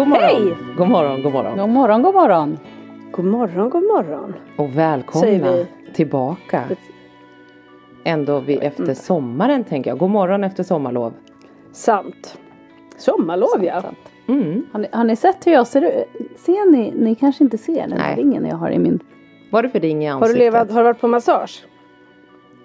God morgon. Hej! God morgon, god morgon. God morgon, god morgon. God morgon, god morgon. Och välkomna tillbaka. Ändå vi efter sommaren tänker jag. God morgon efter sommarlov. Sant. Sommarlov ja. Mm. Har ni, har ni sett hur jag ser ut? Ser ni? Ni kanske inte ser den ringen jag har i min... Vad är det för ring i Har ansiktet? du, levat, har du varit på massage?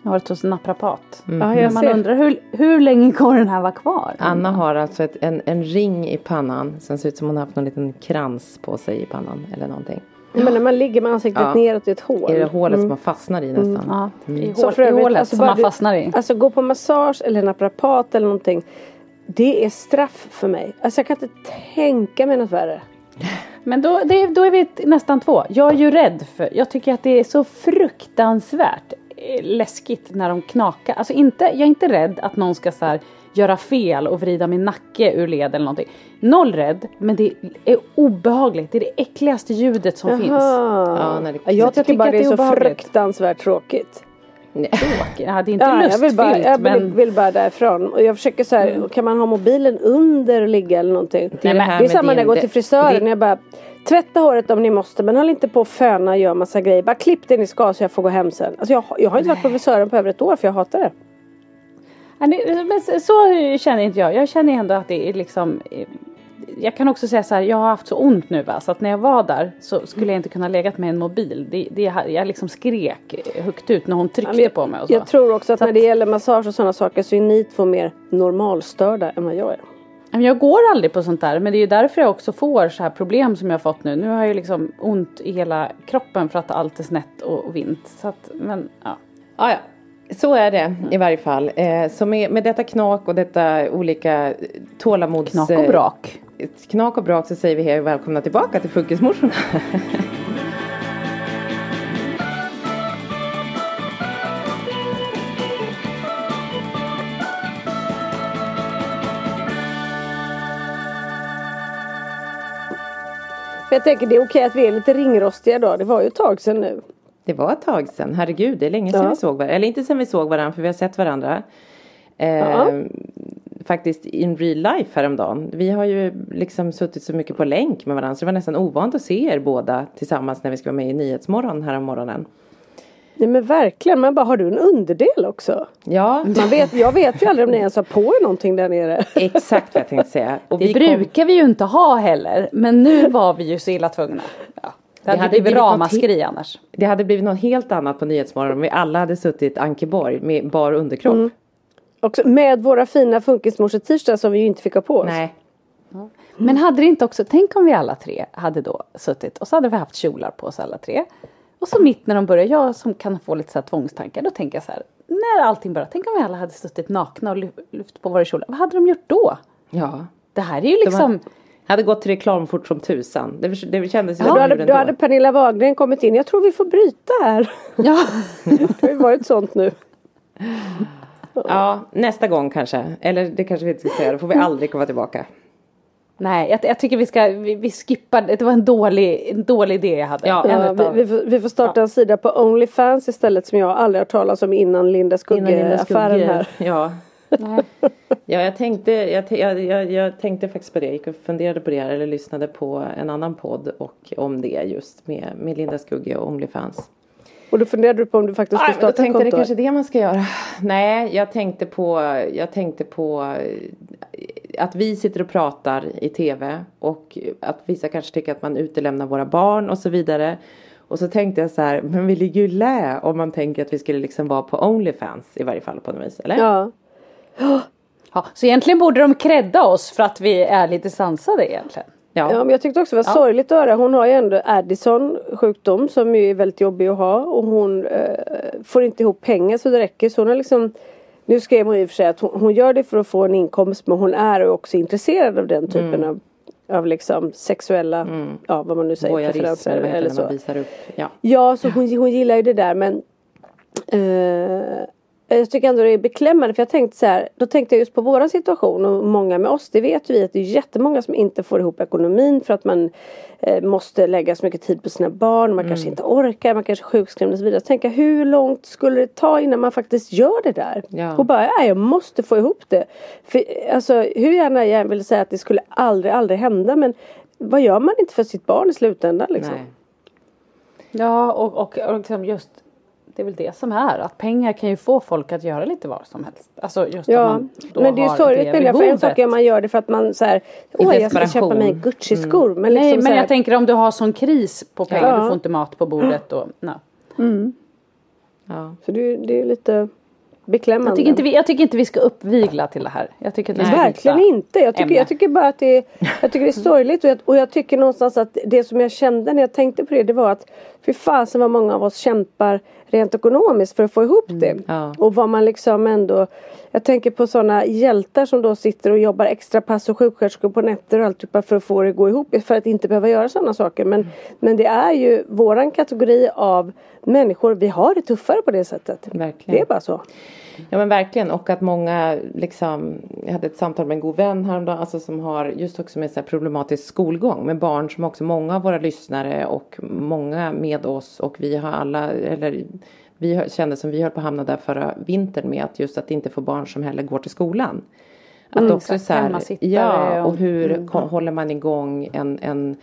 Jag har varit hos en naprapat. Mm. Ja, jag man ser. undrar hur, hur länge kommer den här vara kvar? Anna har alltså ett, en, en ring i pannan. Sen ser ut som hon har haft någon liten krans på sig i pannan. Eller någonting. Men när man ligger med ansiktet Ja. neråt i ett hål. I det hålet som man fastnar i nästan. Ja, i, Så för i övrigt, hålet alltså som bara man fastnar i. Alltså gå på massage eller naprapat eller någonting. Det är straff för mig. Alltså jag kan inte tänka mig något värre. Men då, det, då är vi nästan två. Jag är ju rädd för, jag tycker att det är så fruktansvärt läskigt när de knakar. Alltså inte, jag är inte rädd att någon ska så här, göra fel och vrida min nacke ur led eller någonting. Noll rädd, men det är obehagligt. Det är det äckligaste ljudet som finns. Ja, när det- Ja, jag Jag tycker bara att det är det är så fruktansvärt tråkigt. Nej. Ja, det är inte Ja, jag lustfyllt vill bara, jag vill, men vill bara därifrån. Och jag försöker så här, Mm. kan man ha mobilen under och ligga eller någonting? Det är det här Det är samma när jag går till frisören. det- Jag bara Tvätta håret om ni måste men håll inte på och föna och gör massa grejer. Bara klipp det ni ska så jag får gå hem sen. Alltså jag, jag har inte varit på frisören på över ett år för jag hatar det. Men så- känner inte jag. Jag känner ändå att det är liksom eh, jag kan också säga så här, jag har haft så ont nu va, så att när jag var där så skulle jag inte kunna legat med en mobil. Det, det, jag liksom skrek högt ut när hon tryckte jag, på mig och så. jag tror också att Så när att- det gäller massage och sådana saker så är ni två mer normalstörda än vad jag är. Jag går aldrig på sånt där men det är ju därför jag också får så här problem som jag har fått nu. Nu har jag ju liksom ont i hela kroppen för att allt är snett och, vint. Så att, men ja. Ja, ja. Så är det i varje fall. Eh, så med, med detta knak och detta olika tålamods... Knak och brak. eh, Knak och brak så säger vi hej och välkomna tillbaka till Funkismorsorna. jag tänker det är okej att vi är lite ringrostiga då. Det var ju ett tag sedan nu. Det var ett tag sedan, herregud det är länge sedan Ja. vi såg varandra. Eller inte sedan vi såg varandra för vi har sett varandra. Eh, Ja. Faktiskt in real life häromdagen. Vi har ju liksom suttit så mycket på länk med varandra så det var nästan ovant att se er båda tillsammans när vi ska vara med i Nyhetsmorgon här om morgonen. Nej men verkligen. Man bara har du en underdel också? Ja, Man vet, jag vet ju aldrig om ni ens har på er någonting där nere. exakt vad jag tänkte säga. Och Det vi kom- brukar vi ju inte ha heller. Men nu var vi ju så illa tvungna. Ja. Det hade, hade blivit blivit något ramaskri annars. Det hade blivit något helt annat på Nyhetsmorgon om vi alla hade suttit Ankeborg med bar underkropp. Mm. Också med våra fina funkismorse-t-shirtar som vi ju inte fick ha på oss. Nej, Men hade det inte också, tänk om vi alla tre hade då suttit och så hade vi haft kjolar på oss alla tre. Och så mitt när de börjar, jag som kan få lite så här tvångstankar, då tänker jag så här. När allting börjar, tänk om vi alla hade suttit nakna och lyft på våra kjolar. Vad hade de gjort då? Ja. Det här är ju liksom. Jag hade gått till reklam fort som tusan. Det, det kändes som då, hade, då hade Pernilla Wahlgren kommit in. Jag tror vi får bryta här. Ja. Det har ju varit sånt nu. Ja, nästa gång kanske. Eller det kanske vi inte ska säga. Då får vi aldrig komma tillbaka. Nej, jag, jag tycker vi ska, vi, vi skippar, det var en dålig, en dålig idé jag hade. Ja, Ja, vi, vi, får, vi får starta en sida på Onlyfans istället som jag aldrig har talat om innan Linda Innan Linda Skugge-affären Skugge- här. Ja. Ja, jag tänkte, jag, jag, jag, jag tänkte faktiskt på det. Jag gick och funderade på det här, eller lyssnade på en annan podd och om det just med, med Linda Skugge och Onlyfans. Och då funderade du på om du faktiskt skulle starta ett jag det konto. kanske är det man ska göra. Nej, jag tänkte på, jag tänkte på att vi sitter och pratar i tv och att vissa kanske tycker att man utelämnar våra barn och så vidare. Och så tänkte jag så här, men vi ligger ju lä om man tänker att vi skulle liksom vara på Onlyfans i varje fall på något vis, eller? Ja. Ja, så egentligen borde de credda oss för att vi är lite sansade egentligen. Ja. Ja men jag tyckte också det var sorgligt att höra. Hon har ju ändå Addison sjukdom som ju är väldigt jobbig att ha och hon eh, får inte ihop pengar så det räcker. Så hon har liksom Nu skrev hon i och för sig att hon, hon gör det för att få en inkomst men hon är också intresserad av den typen Mm. av av liksom sexuella, ja vad man nu säger, Voyeurism preferenser eller eller så. visar upp. Ja. Ja, så hon, hon gillar ju det där men eh, jag tycker ändå det är beklämmande för jag tänkte så här, då tänkte jag just på våran situation och många med oss, det vet vi att det är jättemånga som inte får ihop ekonomin för att man måste lägga så mycket tid på sina barn, man kanske inte orkar, man kanske är sjukskriven och så vidare. Så jag, hur långt skulle det ta innan man faktiskt gör det där? Ja. Och bara, nej jag måste få ihop det. För, alltså hur gärna jag vill säga att det skulle aldrig, aldrig hända men vad gör man inte för sitt barn i slutändan liksom? Nej. Ja, och, och, och liksom just det är väl det som är att pengar kan ju få folk att göra lite vad som helst. Alltså just Ja, man då men det är ju sorgligt med det. För en sak är att man gör det för att man så här, åh jag ska köpa mig Gucci-skor. Men liksom Nej, men här, jag tänker om du har sån kris på pengar, Ja. du får inte mat på bordet och nej. Ja. så det, är- det är lite beklämmande. Jag tycker, inte vi, jag tycker inte vi ska uppvigla till det här. Jag tycker ska Verkligen inte. Jag tycker, jag tycker bara att det är, jag tycker det är sorgligt och jag, och jag tycker någonstans att det som jag kände när jag tänkte på det det var att fy fasen vad många av oss kämpar rent ekonomiskt för att få ihop det. ja. Och vad man liksom ändå Jag tänker på sådana hjältar som då sitter och jobbar extra pass och sjuksköterskor på nätter och allt typ för att få det att gå ihop för att inte behöva göra sådana saker. Men, men det är ju våran kategori av människor, vi har det tuffare på det sättet. Verkligen. Det är bara så. Ja men verkligen och att många liksom Jag hade ett samtal med en god vän häromdagen alltså som har just också med så här problematisk skolgång med barn som också många av våra lyssnare och många med oss och vi har alla eller vi kände som vi höll på att hamna där förra vintern med att just att inte få barn som heller går till skolan. Att Mm, också så här, ja och hur ko- håller man igång en, en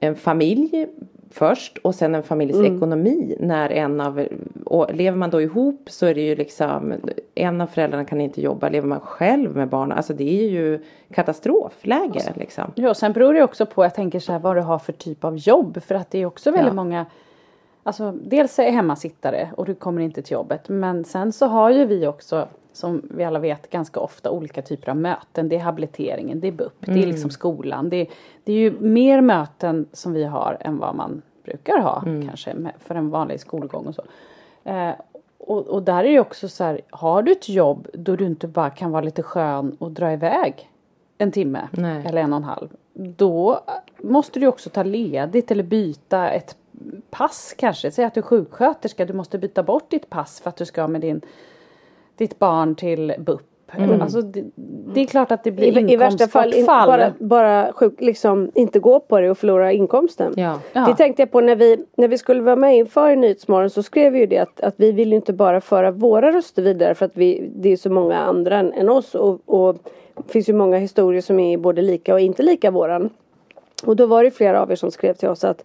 en familj först och sen en familjs Mm. ekonomi när en av och lever man då ihop så är det ju liksom en av föräldrarna kan inte jobba lever man själv med barn alltså det är ju katastrofläge liksom. Ja, sen beror det också på, jag tänker så här, vad du har för typ av jobb. För att det är också väldigt Ja. många, alltså dels är hemmasittare och du kommer inte till jobbet. Men sen så har ju vi också, som vi alla vet, ganska ofta olika typer av möten. Det är habiliteringen, det är BUP, det är liksom skolan. Det, det är ju mer möten som vi har än vad man brukar ha kanske med, för en vanlig skolgång och så. Eh, och, och där är det också så här, har du ett jobb då du inte bara kan vara lite skön och dra iväg en timme Nej. eller en och en halv. Då måste du också ta ledigt eller byta ett pass kanske. Säg att du är sjuksköterska, du måste byta bort ditt pass för att du ska med din, ditt barn till BUP. Alltså, det, det är klart att det blir I, I värsta fall in, inkomstbortfall. bara, bara sjuk, liksom inte gå på det och förlora inkomsten. Ja. Ja. Det tänkte jag på när vi, när vi skulle vara med inför Nyhetsmorgon så skrev vi ju det att, att vi vill ju inte bara föra våra röster vidare för att vi, det är så många andra än, än oss och, och det finns ju många historier som är både lika och inte lika våran. Och då var det flera av er som skrev till oss att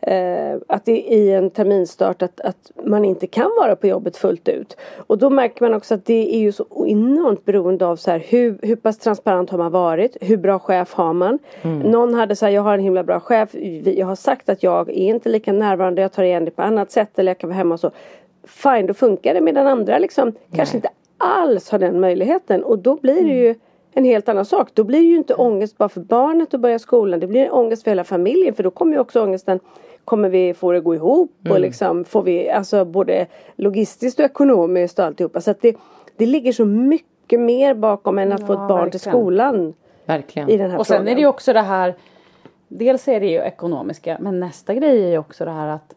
eh, att det i en terminstart att, att man inte kan vara på jobbet fullt ut. Och då märker man också att det är ju så enormt beroende av så här, hur, hur pass transparent har man varit? Hur bra chef har man? Någon hade så här, jag har en himla bra chef. Jag har sagt att jag är inte lika närvarande. Jag tar igen det på annat sätt eller jag kan vara hemma och så. Fine, då funkar det. Medan andra liksom kanske inte alls har den möjligheten. Och då blir det ju en helt annan sak. Då blir det ju inte ångest bara för barnet att börja skolan. Det blir ångest för hela familjen. För då kommer ju också ångesten kommer vi få det att gå ihop Mm. och liksom får vi alltså både logistiskt och ekonomiskt och alltihopa. Så att det, det ligger så mycket mer bakom än att få Ja, ett barn till verkligen. skolan Verkligen. i den här Och sen frågan. är det ju också det här Dels är det ju ekonomiska men nästa grej är ju också det här att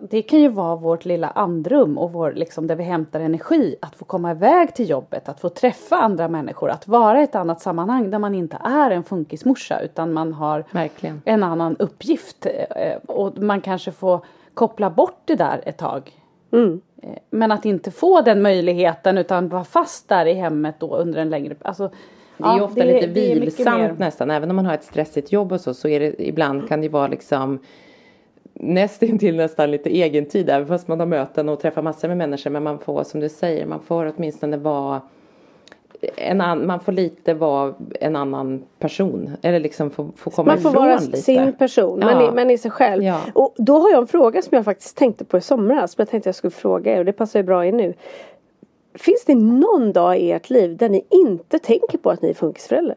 det kan ju vara vårt lilla andrum och vår, liksom, där vi hämtar energi. Att få komma iväg till jobbet, att få träffa andra människor, att vara i ett annat sammanhang där man inte är en funkismorsa utan man har Verkligen. en annan uppgift. eh, Och man kanske får koppla bort det där ett tag. Mm. Eh, Men att inte få den möjligheten utan vara fast där i hemmet då under en längre... Alltså, Det är ju ja, ofta det- lite vilsamt nästan. Även om man har ett stressigt jobb och så. Så är det ibland kan det vara liksom nästintill nästan lite egen tid. Även fast man har möten och träffar massor med människor. Men man får som du säger. Man får åtminstone vara en an, man får lite vara en annan person. Eller liksom få, få komma Man får vara lite. sin person, man, Ja. är, man är sig själv. Ja. Och då har jag en fråga som jag faktiskt tänkte på i somras. Som jag tänkte jag skulle fråga er och det passar ju bra in nu. Finns det någon dag i ert liv där ni inte tänker på att ni är funkisföräldrar?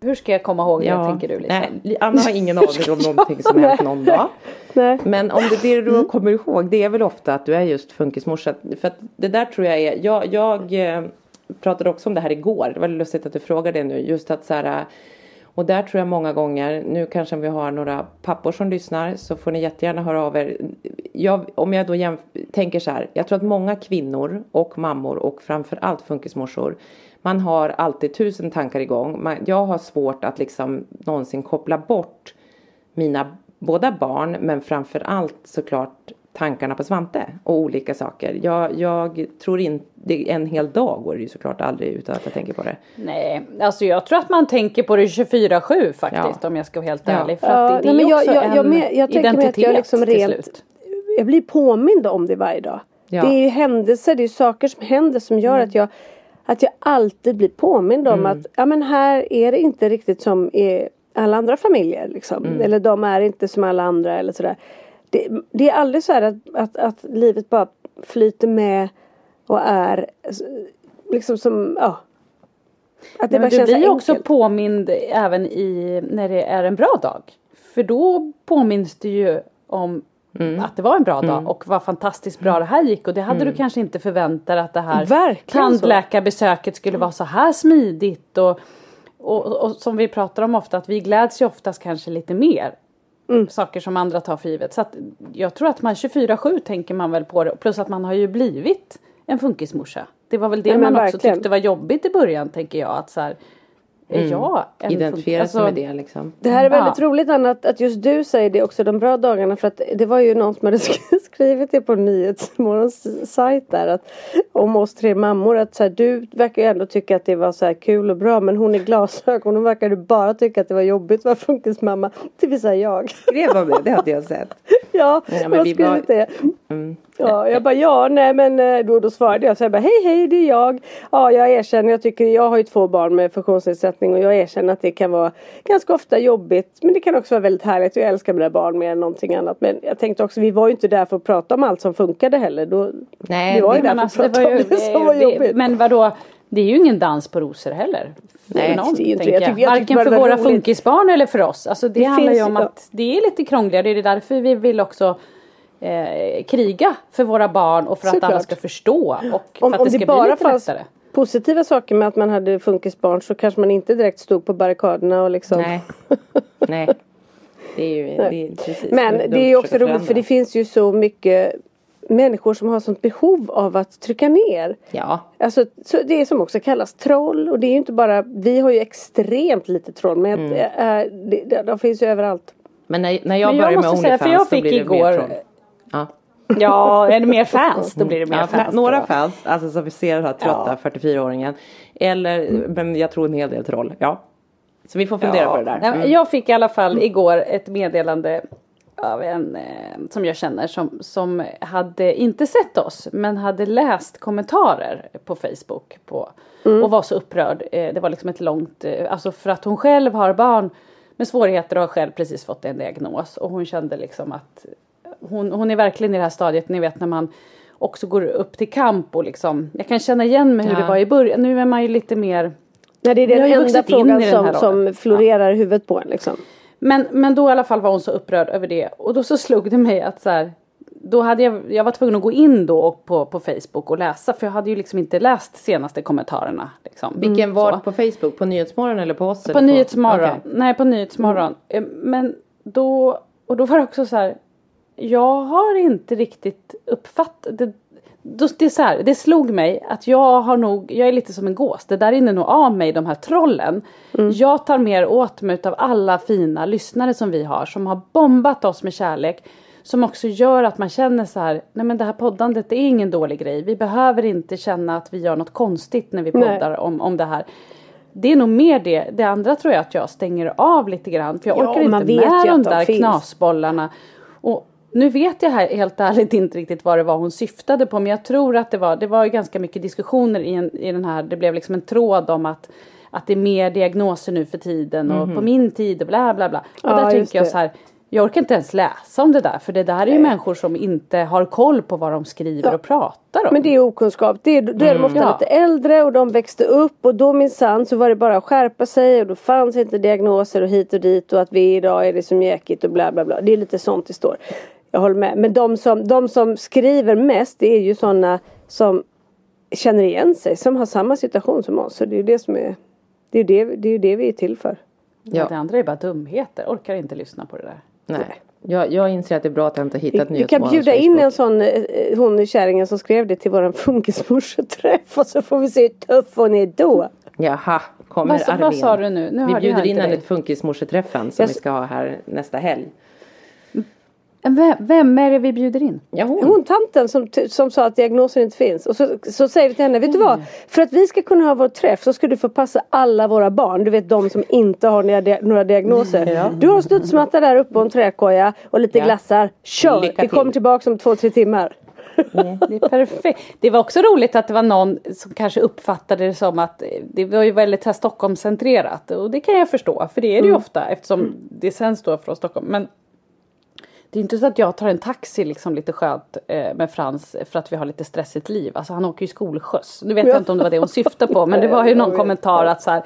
Hur ska jag komma ihåg det Ja. tänker du Lisa? Nej, Anna har ingen aning om någonting som hänt någon dag. Nej. Men om det, det du kommer ihåg det är väl ofta att du är just funkismorsa. För att det där tror jag är, jag, jag eh, pratade också om det här igår. Det var lustigt att du frågade det nu. Just att så här, och där tror jag många gånger, nu kanske vi har några pappor som lyssnar så får ni jättegärna höra av er. Jag, om jag då tänker så här, jag tror att många kvinnor och mammor och framförallt funkismorsor man har alltid tusen tankar igång. Man, jag har svårt att liksom någonsin koppla bort mina båda barn men framför allt såklart tankarna på Svante och olika saker. Jag, jag tror inte, en hel dag går det ju såklart aldrig utan att jag tänker på det. Nej, alltså jag tror att man tänker på det 24-7 faktiskt Ja. om jag ska vara helt Ja. ärlig. För att det, det nej, är också jag- en jag med- jag mig att jag identitet liksom till rent- slut. jag blir påmind om det varje dag. Ja. Det är ju händelser, det är saker som händer som gör Mm. att jag att jag alltid blir påmind om att ja men här är det inte riktigt som i alla andra familjer liksom. Mm. Eller de är inte som alla andra eller sådär. Det, det är aldrig så här att, att, att livet bara flyter med och är liksom som, ja. Att det Nej, bara du känns blir också påmind även i när det är en bra dag. För då påminns du ju om Mm. att det var en bra dag och vad fantastiskt bra det här gick och det hade du kanske inte förväntat att det här Mm. Verkligen tandläkarbesöket skulle vara så här smidigt och, och, och som vi pratar om ofta att vi gläds ju oftast kanske lite mer. Mm. Saker som andra tar för givet. Så att jag tror att man 24-7 tänker man väl på det. Plus att man har ju blivit en funkismorsa. Det var väl det men man också verkligen. tyckte var jobbigt i början tänker jag. Att så här, är jag en Identifiera sig funkis- med det liksom. Det här är väldigt Ja. roligt Anna att, att just du säger det också de bra dagarna för att det var ju någon som hade sk- skrivit det på Nyhetsmorgons sajt där att om oss tre mammor att så här, du verkar ju ändå tycka att det var så här kul och bra men hon i glasögon hon verkar ju bara tycka att det var jobbigt att vara funkismamma. Det vill säga jag. Skrev de det? Det hade jag sett. ja, Ja, jag men har vi skrivit var- det. Mm. Ja, jag bara ja, nej men eh, då, då svarade jag så jag bara hej hej det är jag. Ja, jag erkänner, jag tycker, jag har ju två barn med funktionsnedsättning och jag erkänner att det kan vara ganska ofta jobbigt. Men det kan också vara väldigt härligt och jag älskar mina barn mer än någonting annat. Men jag tänkte också, vi var ju inte där för att prata om allt som funkade heller. Då, Nej, vi var ju där Men, för alltså, att prata ju, om det som var det- jobbigt. men vadå? Det är ju ingen dans på rosor heller. Nej, någon, det är inte. Jag jag. Varken för våra roligt. funkisbarn eller för oss. Alltså det, Det handlar ju om att det är lite krångligare. Det är därför vi vill också eh, kriga för våra barn och för att Såklart. alla ska förstå. Och Om, för att det ska det bli lite fanns lättare. positiva saker med att man hade funkisbarn så kanske man inte direkt stod på barrikaderna och liksom Nej. Nej. Det är ju det är precis. Men dumt det är att också roligt för det finns ju så mycket människor som har sånt behov av att trycka ner. Ja. Alltså så det som också kallas troll och det är ju inte bara, vi har ju extremt lite troll men Mm. äh, det, det, de finns ju överallt. Men när, när jag Men jag började med säga, Onlyfans för jag så blir det igår- mer troll. Ja. Ja, är det mer fans? Då blir det mer Ja, fans. några då. fans, alltså som vi ser den här trötta 44-åringen. Eller, Mm. men jag tror en hel del troll. Ja. Så vi får fundera på det där. Mm. Jag fick i alla fall igår ett meddelande av en eh, som jag känner som, som hade inte sett oss men hade läst kommentarer på Facebook på, och var så upprörd. Eh, det var liksom ett långt, eh, alltså för att hon själv har barn med svårigheter och har själv precis fått en diagnos och hon kände liksom att hon, hon är verkligen i det här stadiet ni vet när man också går upp till kamp och liksom jag kan känna igen mig hur Ja. det var i början. Nu är man ju lite mer Nej, det är den enda frågan som, som florerar i huvudet på en liksom. Men, men då i alla fall var hon så upprörd över det och då så slog det mig att så här, då hade jag, jag var tvungen att gå in då på, på Facebook och läsa för jag hade ju liksom inte läst senaste kommentarerna. Liksom. Vilken var Så. på Facebook? På Nyhetsmorgon eller på oss? På eller Nyhetsmorgon. Okej. Nej, på Nyhetsmorgon. Eh, Men då, och då var det också så här. Jag har inte riktigt uppfattat. Det, det, är så här, det slog mig att jag har nog, jag är lite som en gås. Det där rinner nog av mig, de här trollen. Jag tar mer åt mig av alla fina lyssnare som vi har. Som har bombat oss med kärlek. Som också gör att man känner så här, nej men det här poddandet det är ingen dålig grej. Vi behöver inte känna att vi gör något konstigt när vi Nej. poddar om, om det här. Det är nog mer det. Det andra tror jag att jag stänger av lite grann. För jag Ja, orkar man inte vet med de där finns. knasbollarna. Och nu vet jag här, helt ärligt inte riktigt vad det var hon syftade på. Men jag tror att det var, det var ju ganska mycket diskussioner i, en, i den här. Det blev liksom en tråd om att, att det är mer diagnoser nu för tiden. Och på min tid och bla bla bla. Och Ja, där tänker jag så här. Jag orkar inte ens läsa om det där. För det där är ju människor som inte har koll på vad de skriver och pratar om. Men det är okunskap. Det är, då är de ofta Ja. lite äldre och de växte upp och då minsann så var det bara att skärpa sig och då fanns inte diagnoser och hit och dit och att vi idag är det så mjäkigt och bla bla bla. Det är lite sånt det står. Jag håller med. Men de som, de som skriver mest det är ju sådana som känner igen sig, som har samma situation som oss. Så det är ju det som är det är ju det, det, är det vi är till för. Ja. Det andra är bara dumheter. Orkar inte lyssna på det där. Nej. Jag, jag inser att det är bra att jag inte Vi, hittat vi kan Nyhetsmorgons bjuda in en sån, eh, hon kärringen som skrev det till våran funkismorseträff och så får vi se hur tuff hon är då. Jaha, kommer Vad sa- vad sa du nu? Nu vi bjuder in henne till Funkismorseträffen som Jag vi ska ha här nästa helg. Vem, vem är det vi bjuder in? Ja, hon. Hon tanten som, som sa att diagnosen inte finns. Och så, så säger vi till henne, vet du vad? För att vi ska kunna ha vår träff så ska du få passa alla våra barn. Du vet de som inte har några, några diagnoser. Du har studsmatta där uppe och en träkoja och lite Ja. glassar. Kör! Lycka Vi kommer till. tillbaka om två, tre timmar. Det är perfekt. Det var också roligt att det var någon som kanske uppfattade det som att eh, det var ju väldigt här Stockholmscentrerat och det kan jag förstå för det är det ju ofta eftersom det sänds då från Stockholm. Men det är inte så att jag tar en taxi liksom lite skönt eh, med Frans för att vi har lite stressigt liv. Alltså han åker ju skolskjuts. Nu vet jag inte om det var det hon syftade på men det var ju någon kommentar att så här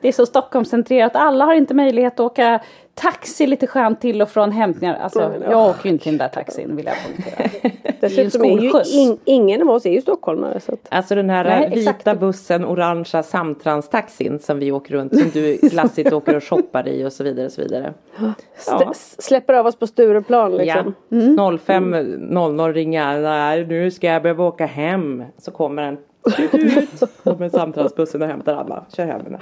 det är så Stockholmscentrerat. Alla har inte möjlighet att åka taxi lite skönt till och från hämtningar. Alltså jag åker ju inte den där taxin vill jag poängtera. Dessutom är ju in, ingen av oss är ju stockholmare. Så att, Alltså den här Nej, vita exakt. bussen, orangea samtranstaxin som vi åker runt, som du glassigt åker och shoppar i och så vidare och så vidare. st- släpper av oss på Stureplan liksom. Ja. 05.00 ringer nej nu ska jag behöva åka hem. Så kommer en Kommer samtalsbussen och hämtar alla. Kör hem henne.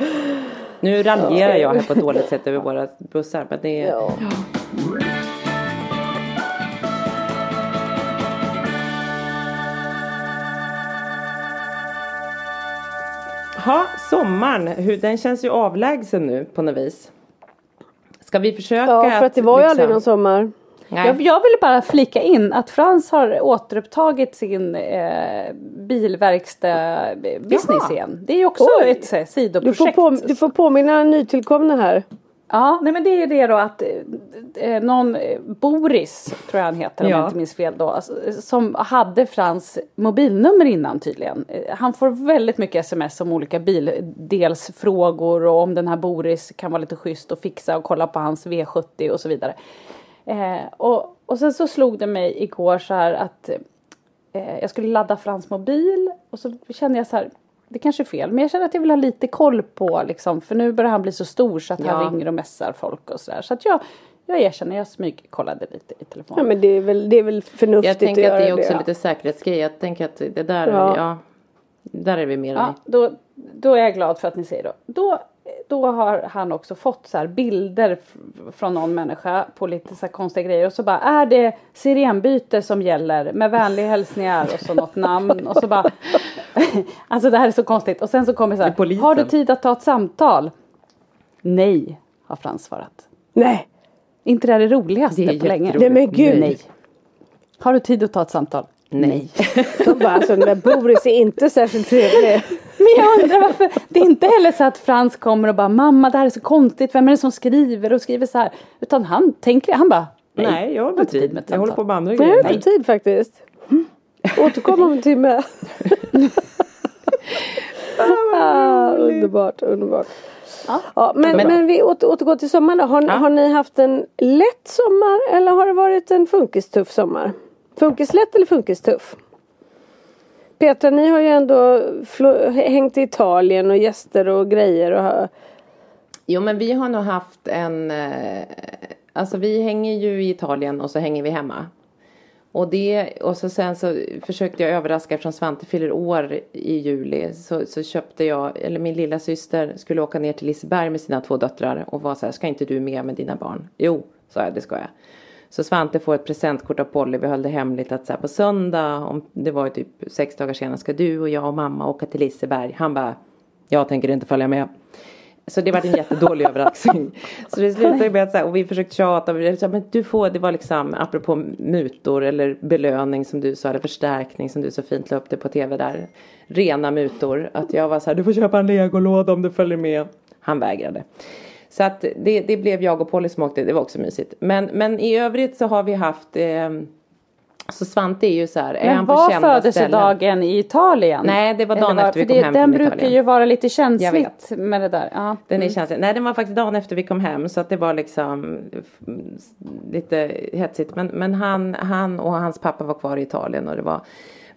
Nu raljerar jag här på ett dåligt sätt över våra bussar. Men det är... Ja. Ha, sommaren, hur, den känns ju avlägsen nu på något vis. Ska vi försöka ja, för att det var ju aldrig någon sommar. Jag, jag ville bara flika in att Frans har återupptagit sin eh, bilverkstad-business Jaha. igen. Det är ju också Oj. ett här, Du får, sidoprojekt. på, du får påminna nytillkomna här. Ja, nej men det är ju det då att eh, eh, någon eh, Boris, tror jag han heter om Ja. jag inte minns fel då, som hade Frans mobilnummer innan tydligen. Eh, Han får väldigt mycket sms om olika bildelsfrågor och om den här Boris kan vara lite schysst och fixa och kolla på hans V70 och så vidare. Eh, och, och sen så slog det mig igår så här att eh, jag skulle ladda Frans mobil och så kände jag så här det kanske är fel men jag känner att jag vill ha lite koll på liksom för nu börjar han bli så stor så att Ja. han ringer och messar folk och sådär. Så att jag, jag erkänner, jag smygkollade lite i Ja telefonen. men det är väl, det är väl förnuftigt Jag tänker att att det är också det. lite säkerhetsgrej. Jag tänker att det där, ja. Ja. där är vi mer Ja, då, då är jag glad för att ni säger då. Då, då har han också fått så här bilder från någon människa på lite så här konstiga grejer och så bara är det sirenbyte som gäller med vänliga hälsningar och så något namn och så bara Alltså det här är så konstigt och sen så kommer så här. Har du tid att ta ett samtal? Nej, har Frans svarat. Nej, Inte det här det roligaste Det är på länge. Nej, men gud. Nej. Har du tid att ta ett samtal? Nej. de bara alltså den där Boris är inte särskilt trevlig. Men jag undrar varför det är inte heller så att Frans kommer och bara mamma det här är så konstigt, vem är det som skriver och skriver så här. Utan han tänker, han bara nej, Nej, jag har inte tid med ett Jag håller på med andra Men jag grejer. har inte tid faktiskt. Återkom om en timme. ah, underbart, underbart. Ja. ja men, men, men, vi åter, återgår till sommaren då. Har, ja. har ni haft en lätt sommar eller har det varit en funkistuff sommar? Funkislätt eller funkistuff? Petra, ni har ju ändå hängt i Italien och gäster och grejer. Och... Jo, men vi har nog haft en... Eh, alltså vi hänger ju i Italien och så hänger vi hemma. Och, det, och så sen så försökte jag överraska eftersom Svante fyller år i juli. Så, så köpte jag, eller min lilla syster skulle åka ner till Liseberg med sina två döttrar. Och var så här, ska inte du med med dina barn? Jo, sa jag, det ska jag. Så Svante får ett presentkort av Polly. Vi höll det hemligt att så här, på söndag, om det var typ sex dagar senare, ska du och jag och mamma åka till Liseberg. Han bara, jag tänker inte följa med. Så det var en jättedålig överraskning. Så det slutade med att så här, och vi försökte tjata. Men du får, det var liksom apropå mutor eller belöning som du sa. Eller förstärkning som du så fint la upp det på tv där. Rena mutor. Att jag var så här, du får köpa en legolåda om du följer med. Han vägrade. Så att det, det blev jag och Polly som åkte. Det var också mysigt. Men, men i övrigt så har vi haft eh, så Svante är ju så här, är Men var födelsedagen i Italien? Nej det var dagen var, efter vi kom det, hem Den brukar Italien. ju vara lite känsligt med det där. Ja. Den är mm. känslig. Nej den var faktiskt dagen efter vi kom hem så att det var liksom lite hetsigt. Men, men han, han och hans pappa var kvar i Italien och det var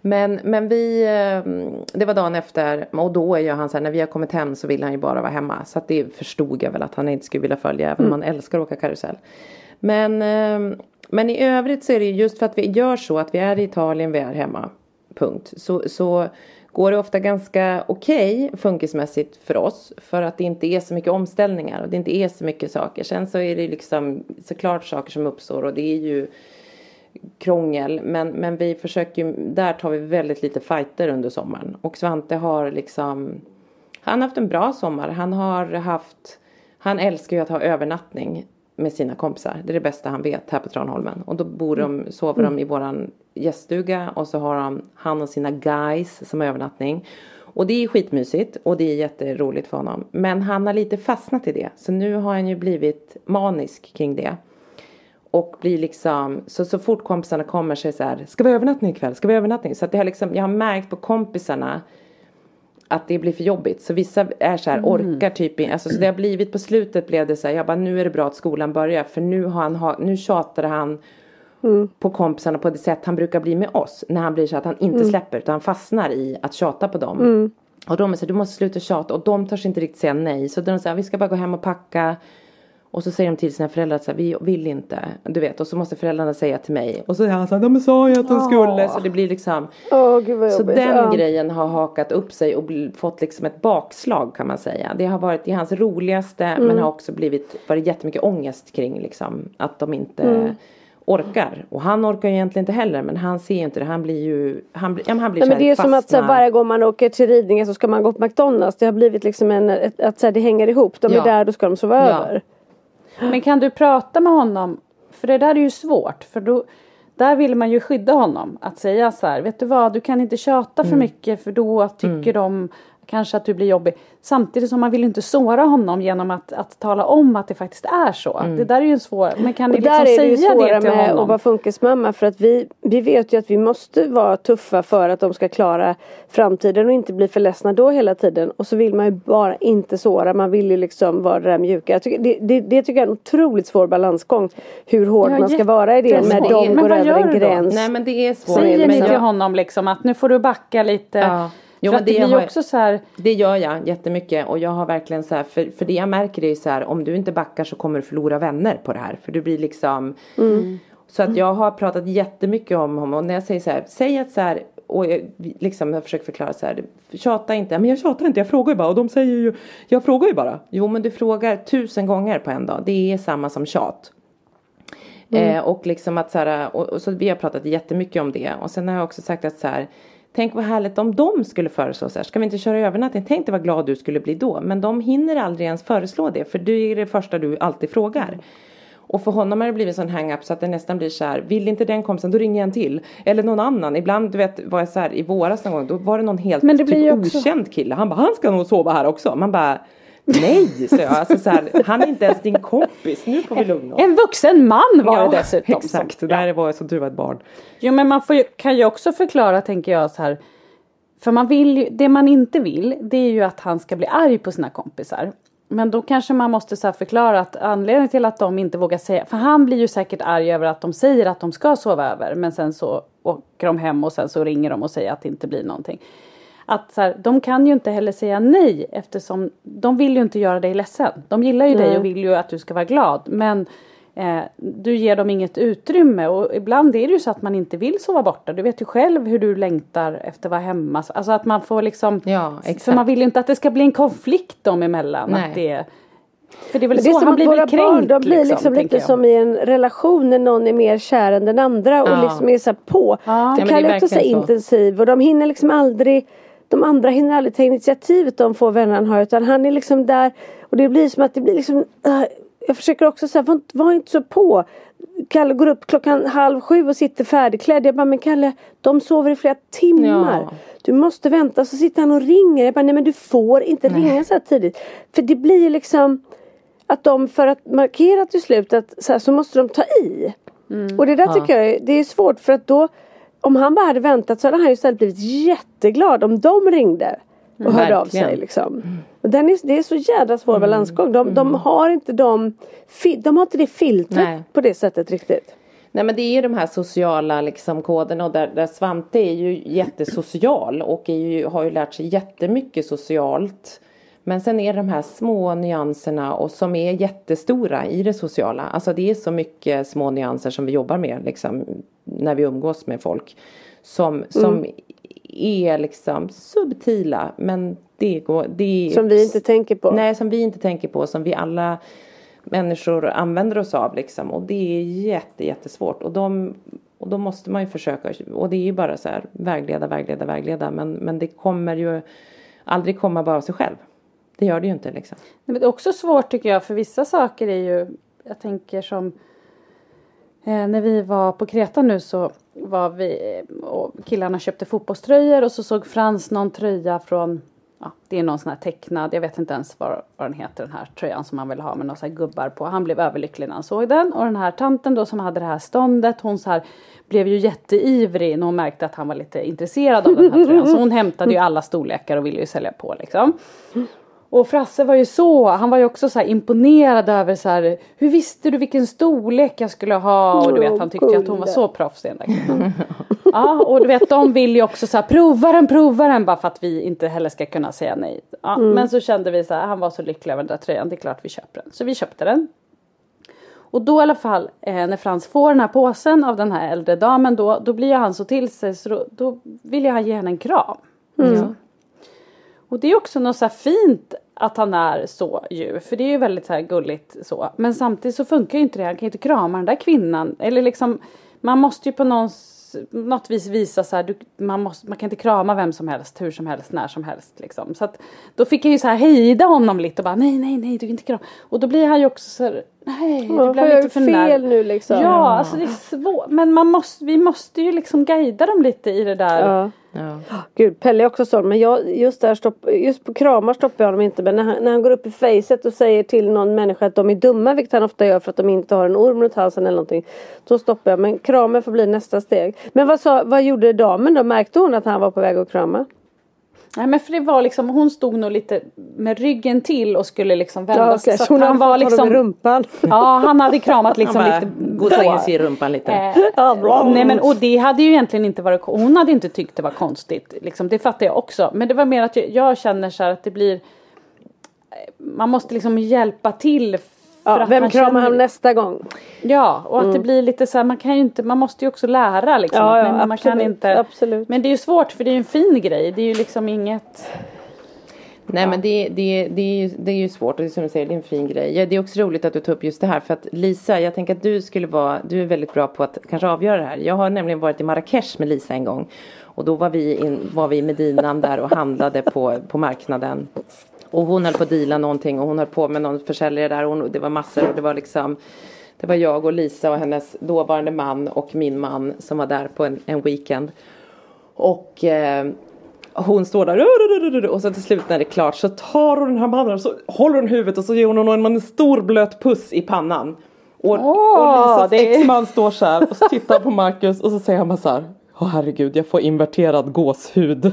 men, men vi, eh, det var dagen efter och då är ju han så här, när vi har kommit hem så vill han ju bara vara hemma. Så att det förstod jag väl att han inte skulle vilja följa även om mm. han älskar att åka karusell. Men eh, men i övrigt så är det just för att vi gör så att vi är i Italien, vi är hemma. Punkt. Så, så går det ofta ganska okej okay, funkismässigt för oss. För att det inte är så mycket omställningar och det inte är så mycket saker. Sen så är det liksom såklart saker som uppstår och det är ju krångel. Men, men vi försöker ju, där tar vi väldigt lite fighter under sommaren. Och Svante har liksom, han har haft en bra sommar. Han har haft, han älskar ju att ha övernattning med sina kompisar. Det är det bästa han vet här på Tranholmen. Och då bor de, mm. sover de i våran gäststuga och så har han, han och sina guys som övernattning. Och det är skitmysigt och det är jätteroligt för honom. Men han har lite fastnat i det. Så nu har han ju blivit manisk kring det. Och blir liksom, så, så fort kompisarna kommer så är det så här, ska vi övernattning ikväll? Ska vi övernattning? Så att det har liksom, jag har märkt på kompisarna att det blir för jobbigt. Så vissa är så här, mm. orkar typ alltså, så det har blivit på slutet blev det så här, jag bara nu är det bra att skolan börjar för nu har han, ha, nu tjatade han mm. på kompisarna på det sätt han brukar bli med oss. När han blir så att han inte mm. släpper utan han fastnar i att tjata på dem. Mm. Och de är så här, du måste sluta tjata och de törs inte riktigt säga nej. Så de säger, vi ska bara gå hem och packa. Och så säger de till sina föräldrar att vi vill inte. Du vet och så måste föräldrarna säga till mig. Och så är han så här, de sa ju att de skulle. Så det blir liksom. Oh, Gud så den ja. grejen har hakat upp sig och fått liksom ett bakslag kan man säga. Det har varit i hans roligaste mm. men har också blivit, varit jättemycket ångest kring liksom. Att de inte mm. orkar. Och han orkar ju egentligen inte heller men han ser ju inte det. Han blir ju, han, ja, han blir Nej, men Det är som att så här, varje gång man åker till ridningen så ska man gå på McDonalds. Det har blivit liksom en, ett, att så här, det hänger ihop. De är där, då ska de sova ja. över. Men kan du prata med honom? För det där är ju svårt. För då, där vill man ju skydda honom. Att säga så här, vet du vad, du kan inte tjata för mm. mycket för då tycker mm. de kanske att du blir jobbig. Samtidigt som man vill inte såra honom genom att, att tala om att det faktiskt är så. Mm. Det där är ju svårt. Men kan ni liksom säga det till honom? Där är det ju svåra med att vara funkismamma för att vi, vi vet ju att vi måste vara tuffa för att de ska klara framtiden och inte bli för ledsna då hela tiden. Och så vill man ju bara inte såra. Man vill ju liksom vara det där mjuka. Jag tycker, det, det, det tycker jag är en otroligt svår balansgång. Hur hård ja, man ska vara i det när de går över en gräns. Nej men det är svårt. Säger ni till honom liksom att nu får du backa lite. Ja. Jo, men det, det blir också så här... Det gör jag jättemycket och jag har verkligen så här, för, för det jag märker är så här, om du inte backar så kommer du förlora vänner på det här. För du blir liksom mm. Så att jag har pratat jättemycket om honom och när jag säger så här, säg att så här och jag, liksom, jag försöker förklara så här, tjata inte, men jag tjatar inte, jag frågar ju bara och de säger ju, jag frågar ju bara. Jo men du frågar tusen gånger på en dag, det är samma som tjat. Mm. Eh, och liksom att så här, och, och, så vi har pratat jättemycket om det och sen har jag också sagt att så här, Tänk vad härligt om de skulle föreslå så här. Ska vi inte köra övernattning? Tänk dig vad glad du skulle bli då. Men de hinner aldrig ens föreslå det. För det är det första du alltid frågar. Och för honom har det blivit sån hang-up så att det nästan blir så här. Vill inte den kompisen då ringer jag en till. Eller någon annan. Ibland du vet var jag så här i våras någon gång. Då var det någon helt Men det typ också... okänd kille. Han bara han ska nog sova här också. Man bara Nej, så jag. Alltså, så här, han är inte ens din kompis. Nu får vi lugna oss. En vuxen man var ja, det dessutom. Exakt, det där var som tur var ett barn. Jo men man får, kan ju också förklara tänker jag så här. För man vill ju, det man inte vill det är ju att han ska bli arg på sina kompisar. men då kanske man måste så förklara att anledningen till att de inte vågar säga, för han blir ju säkert arg över att de säger att de ska sova över men sen så åker de hem och sen så ringer de och säger att det inte blir någonting. Att så här, de kan ju inte heller säga nej eftersom de vill ju inte göra dig ledsen. De gillar ju nej. dig och vill ju att du ska vara glad men eh, du ger dem inget utrymme och ibland är det ju så att man inte vill sova borta. Du vet ju själv hur du längtar efter att vara hemma. Alltså att man får liksom, ja, exakt. för man vill ju inte att det ska bli en konflikt dem emellan. Nej. Att det, för det är väl det så, är han blir väl kränkt. Barn, de blir liksom, liksom lite som i en relation när någon är mer kär än den andra och liksom är så på. Ja. Kalle är också så intensiv och de hinner liksom aldrig de andra hinner aldrig ta initiativet de få vänner han har utan han är liksom där och det blir som att det blir liksom uh, jag försöker också säga, var, var inte så på. Kalle går upp klockan halv sju och sitter färdigklädd. Jag bara, men Kalle, de sover i flera timmar. Ja. Du måste vänta. Så sitter han och ringer. Jag bara, nej men du får inte nej. ringa så här tidigt. För det blir liksom att de för att markera till slut att så, här, så måste de ta i. Mm. Och det där ja. tycker jag det är svårt för att då om han bara hade väntat så hade han ju istället blivit jätteglad om de ringde och mm, hörde verkligen. av sig liksom. Mm. Den är, det är så jädra svår mm. balansgång. De, mm. de har inte de, de har inte det filtret Nej. på det sättet riktigt. Nej men det är ju de här sociala liksom koderna och där, där Svante är ju jättesocial och ju, har ju lärt sig jättemycket socialt. Men sen är det de här små nyanserna och som är jättestora i det sociala. Alltså det är så mycket små nyanser som vi jobbar med liksom när vi umgås med folk. Som, som mm. är liksom subtila men det går. Det, som vi inte tänker på. Nej som vi inte tänker på som vi alla människor använder oss av liksom. Och det är jätte, jättesvårt. Och, de, och då måste man ju försöka. Och det är ju bara så här vägleda, vägleda, vägleda. Men, men det kommer ju aldrig komma bara av sig själv. Det gör det ju inte liksom. Men det är också svårt tycker jag för vissa saker är ju, jag tänker som Eh, när vi var på Kreta nu så var vi eh, och killarna köpte fotbollströjor och så såg Frans någon tröja från Ja, det är någon sån här tecknad, jag vet inte ens vad, vad den heter den här tröjan som han vill ha med några så här gubbar på. Han blev överlycklig när han såg den och den här tanten då som hade det här ståndet hon så här blev ju jätteivrig när hon märkte att han var lite intresserad av den här tröjan. Så hon hämtade ju alla storlekar och ville ju sälja på liksom. Och Frasse var ju så, han var ju också så imponerad över så här, hur visste du vilken storlek jag skulle ha? Och du vet han tyckte ju att hon var så proffsig den där Ja och du vet de vill ju också så här, prova den, prova den bara för att vi inte heller ska kunna säga nej. Ja, mm. Men så kände vi så här, han var så lycklig över den där tröjan, det är klart vi köper den. Så vi köpte den. Och då i alla fall eh, när Frans får den här påsen av den här äldre damen då, då blir han så till sig så då, då vill jag ge henne en kram. Mm. Och det är också något så fint att han är så ju. För det är ju väldigt så gulligt så. Men samtidigt så funkar ju inte det. Han kan ju inte krama den där kvinnan. Eller liksom man måste ju på någons något vis visa så här, du, man, måste, man kan inte krama vem som helst, hur som helst, när som helst. Liksom. Så att, då fick jag ju så här hejda honom lite och bara nej, nej, nej, du kan inte krama. Och då blir han ju också så här, nej, det blir lite för fel nu liksom. Ja, alltså det är svårt. Men man måste, vi måste ju liksom guida dem lite i det där. Ja. Ja. Gud, Pelle är också sån. Men jag, just, där stopp, just på kramar stoppar jag honom inte. Men när han, när han går upp i facet och säger till någon människa att de är dumma. Vilket han ofta gör för att de inte har en orm runt halsen eller någonting. Då stoppar jag. Men kramen får bli nästa steg. Men vad, sa, vad gjorde damen då? Märkte hon att han var på väg att krama? Nej men för det var liksom, hon stod nog lite med ryggen till och skulle liksom vända ja, okay. sig. Så, hon han var liksom, rumpan. Ja han hade kramat liksom lite Goddagens i rumpan lite. Eh, nej men och det hade ju egentligen inte varit, hon hade inte tyckt det var konstigt. Liksom, det fattar jag också. Men det var mer att jag, jag känner så här att det blir man måste liksom hjälpa till Ja, vem kramar känner... han nästa gång? Ja och att mm. det blir lite så här, man kan ju inte, man måste ju också lära liksom. Ja, ja, men, absolut, man kan inte, absolut. Men det är ju svårt för det är ju en fin grej, det är ju liksom inget Nej ja. men det, det, det, är ju, det är ju svårt och det är som du säger, det är en fin grej. Ja, det är också roligt att du tar upp just det här för att Lisa, jag tänker att du skulle vara, du är väldigt bra på att kanske avgöra det här. Jag har nämligen varit i Marrakesh med Lisa en gång och då var vi, in, var vi i Medinan där och handlade på, på marknaden. Och hon höll på att deala någonting och hon höll på med någon försäljare där och hon, det var massor och det var liksom det var jag och Lisa och hennes dåvarande man och min man som var där på en, en weekend. Och eh, hon står där och så till slut när det är klart så tar hon den här mannen och så håller hon huvudet och så ger hon honom en stor blöt puss i pannan. Och, oh, och Lisas det... exman står så här och så tittar på Marcus och så säger han bara så här Åh oh, herregud jag får inverterad gåshud.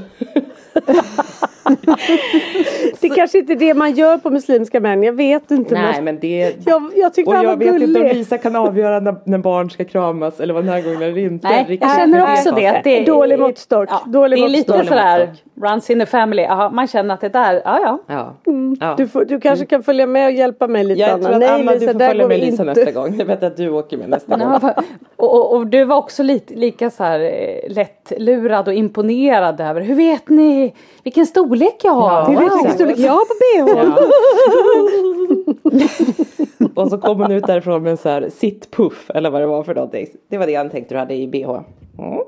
det är kanske inte är det man gör på muslimska män, jag vet inte. Nej men det jag, jag tyckte Och han var jag vet gullig. inte om Lisa kan avgöra när, när barn ska kramas eller vara närgångna eller inte. Nej, Riktigt. jag känner också det. Att det är, Dålig måttstock. Ja, Dålig det är lite måttstock. sådär runs in the family. Aha, man känner att det där, ja ja. Ja. ja. Du, får, du kanske kan följa med och hjälpa mig lite jag Anna. tror att Nej Anna du Lisa, får där följa med Lisa nästa gång. Jag vet att du åker med nästa gång. Och, och, och du var också lite, lika så här eh, lättlurad och imponerad över hur vet ni vilken storlek jag har? Ja, Vi vet vilken exakt. storlek jag har på bh. Ja. och så kom hon ut därifrån med en så här sittpuff eller vad det var för någonting. Det var det han tänkte du hade i bh. Mm.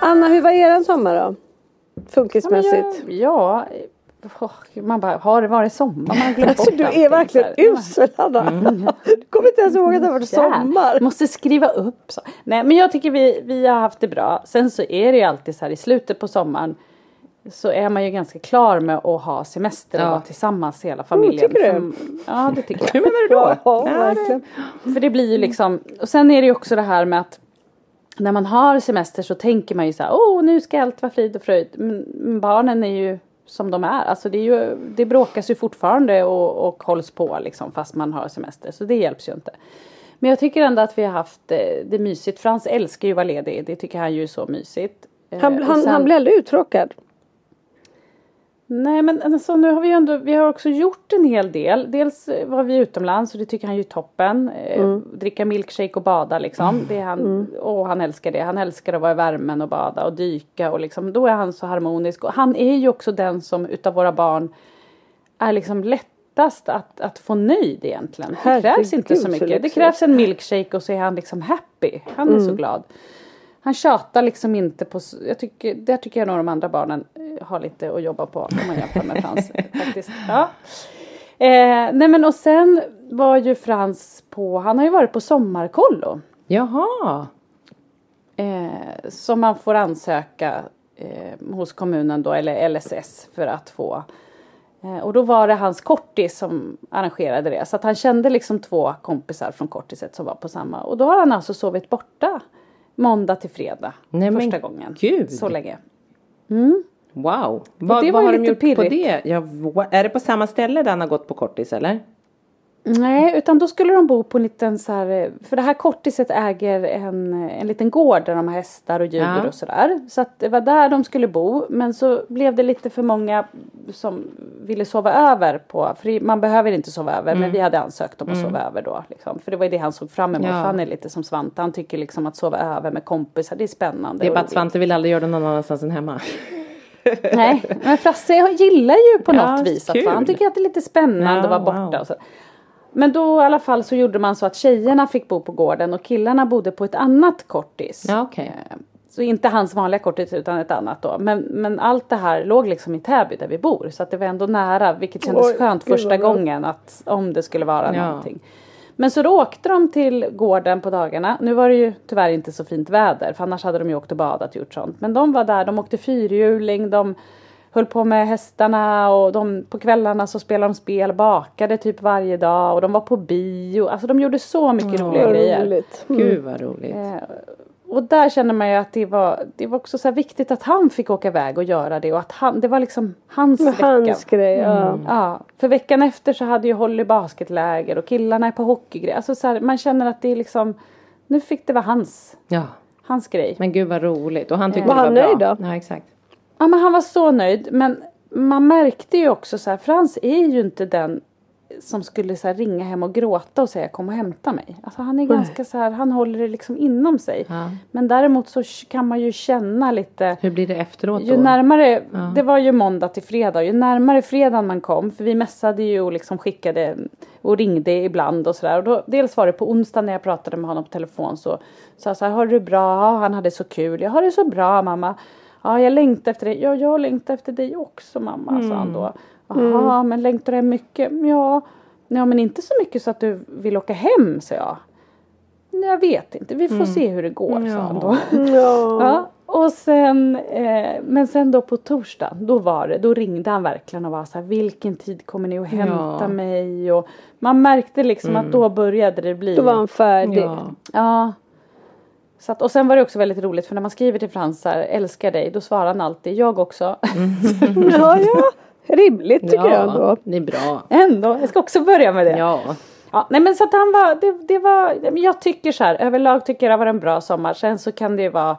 Anna, hur var eran sommar då? Funkismässigt. Ja, ja, man bara, har det varit sommar? Man glömt Alltså bort du är verkligen usel Anna. Du kommer inte ens ihåg att det har varit sommar. Måste skriva upp. Så. Nej men jag tycker vi, vi har haft det bra. Sen så är det ju alltid så här i slutet på sommaren så är man ju ganska klar med att ha semester och Ja. vara tillsammans hela familjen. tycker du? Ja det tycker jag. Hur menar du då? Ja, verkligen. För det blir ju liksom, och sen är det ju också det här med att när man har semester så tänker man ju så här, åh nu ska allt vara frid och fröjd. Men barnen är ju som de är, alltså det, är ju, det bråkas ju fortfarande och, och hålls på liksom fast man har semester. Så det hjälps ju inte. Men jag tycker ändå att vi har haft eh, det mysigt. Frans älskar ju att vara ledig, det tycker han ju är så mysigt. Eh, Han, och han, sen- han blir aldrig uttråkad. Nej men alltså, nu har vi ju ändå, vi har också gjort en hel del. Dels var vi utomlands och det tycker han ju är toppen. Eh, Dricka milkshake och bada liksom. Det är han, och han älskar det. Han älskar att vara i värmen och bada och dyka och liksom, då är han så harmonisk. Och han är ju också den som utav våra barn är liksom lättast att, att få nöjd egentligen. Det krävs inte så mycket. Det krävs en milkshake och så är han liksom happy. Han är så glad. Han tjatar liksom inte på, jag tycker, där tycker jag nog de andra barnen eh, har lite att jobba på om man jämför med Frans. faktiskt. Ja. Eh, nej men och sen var ju Frans på, han har ju varit på sommarkollo. Jaha. Eh, som man får ansöka eh, hos kommunen då, eller LSS för att få. Eh, och då var det hans kortis som arrangerade det. Så att han kände liksom två kompisar från kortiset som var på samma. Och då har han alltså sovit borta måndag till fredag. Nej, men första gången. gud. Så länge. Wow. Vad, det var vad ju har de gjort på pirrigt. det? Ja, är det på samma ställe där han har gått på kortis eller? Nej, utan då skulle de bo på en liten så här, för det här kortiset äger en, en liten gård där de har hästar och djur Ja. och sådär. Så att det var där de skulle bo, men så blev det lite för många som ville sova över på, för man behöver inte sova över, men vi hade ansökt om att sova över då. Liksom. För det var ju det han såg fram emot, Ja. han är lite som Svante, han tycker liksom att sova över med kompisar, det är spännande. Det är bara att. Svante vill aldrig göra det någon annanstans än hemma. Nej, men Frasse gillar ju på Ja, något vis att han tycker att det är lite spännande Ja, att vara borta. wow. Och så. Men då i alla fall så gjorde man så att tjejerna fick bo på gården och killarna bodde på ett annat kortis. Ja, okej. Eh, Så inte hans vanliga kortis utan ett annat då. Men, men allt det här låg liksom i Täby där vi bor. Så att det var ändå nära vilket kändes Oj, skönt gud, första gången att om det skulle vara Ja. någonting. Men så då åkte de till gården på dagarna. Nu var det ju tyvärr inte så fint väder för annars hade de ju åkt och badat och gjort sånt. Men de var där, de åkte fyrhjuling, de höll på med hästarna och de, på kvällarna så spelade de spel, bakade typ varje dag och de var på bio. Alltså de gjorde så mycket roliga Vad grejer. roligt. Gud vad roligt. Eh, och där känner man ju att det var, det var också så här viktigt att han fick åka iväg och göra det och att han, det var liksom hans Med vecka. hans grej, ja. Ja, för veckan efter så hade ju Holly basketläger och killarna är på hockeygrej. Alltså så här, man känner att det är liksom, nu fick det vara hans, Ja. hans grej. Men gud vad roligt. Och han tyckte Var det var han bra. nöjd då? Ja exakt. Ja men han var så nöjd men man märkte ju också så här, Frans är ju inte den som skulle så ringa hem och gråta och säga kom och hämta mig. Alltså han är ganska så här, han håller det liksom inom sig. Ja. Men däremot så kan man ju känna lite Hur blir det efteråt Ju då? närmare, det var ju måndag till fredag, ju närmare fredagen man kom, för vi mässade ju och liksom skickade och ringde ibland och sådär. Och då, dels var det på onsdag när jag pratade med honom på telefon så sa jag så här, har du bra? Ja, han hade så kul. Jag har det så bra mamma. Ja, jag längtar efter dig. Ja, jag längtar efter dig också mamma, sa han då. Jaha, men längtar du mycket? Ja, ja, men inte så mycket så att du vill åka hem, sa jag. Jag vet inte, vi får se hur det går, sa han då. Ja. Ja, och sen, eh, men sen då på torsdag, då var det, då ringde han verkligen och var så här, vilken tid kommer ni att hämta Ja. mig? Och man märkte liksom att då började det bli. Då var han färdig. Ja. Ja. Så att, och sen var det också väldigt roligt för när man skriver till Frans här, älskar dig, då svarar han alltid, jag också. ja, ja. Rimligt tycker jag ändå. det är bra. Ändå, jag ska också börja med det. Ja. Ja, nej men så att han var, det, det var, jag tycker så här, överlag tycker jag det var en bra sommar. Sen så kan det ju vara,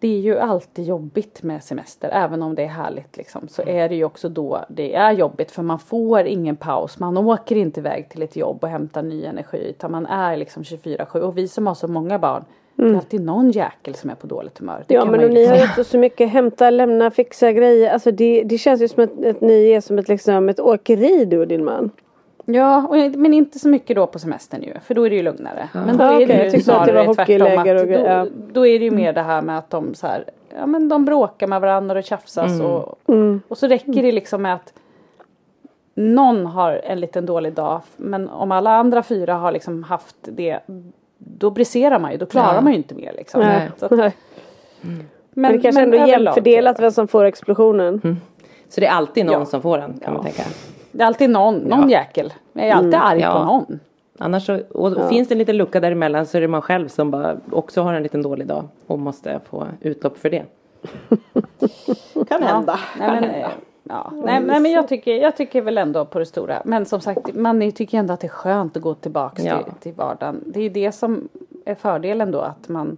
det är ju alltid jobbigt med semester, även om det är härligt liksom. Så är det ju också då det är jobbigt för man får ingen paus. Man åker inte iväg till ett jobb och hämtar ny energi utan man är liksom 24-7. Och vi som har så många barn, det är alltid någon jäkel som är på dåligt humör. Det Ja men och ni har liksom- ju också så mycket hämta, lämna, fixa grejer. Alltså det, det känns ju som att, att ni är som ett, liksom, ett åkeri du och din man. Ja, och, men inte så mycket då på semestern ju, för då är det ju lugnare. Men då Ja, är det jag ju tyckte att det var snarare tvärtom. hockeyläger och Att grejer, ja. då, då är det ju mer det här med att de så här, ja men de bråkar med varandra och tjafsas och, och så räcker det liksom med att någon har en liten dålig dag, men om alla andra fyra har liksom haft det, då briserar man ju, då klarar Ja. man ju inte mer liksom. Nej. Så att, Nej. Men, det kanske ändå är jämnt fördelat vem som får explosionen. Så det är alltid någon Ja. som får den kan Ja. man tänka. Det är alltid någon, någon jäkel. Jag är alltid arg Ja. på någon. Annars så, och finns det en liten lucka däremellan så är det man själv som bara också har en liten dålig dag och måste få utlopp för det. Kan hända. Nej, kan men, hända. eh, ja. nej, nej men jag tycker, jag tycker väl ändå på det stora. Men som sagt man tycker ändå att det är skönt att gå tillbaks Ja. till, till vardagen. Det är ju det som är fördelen då att man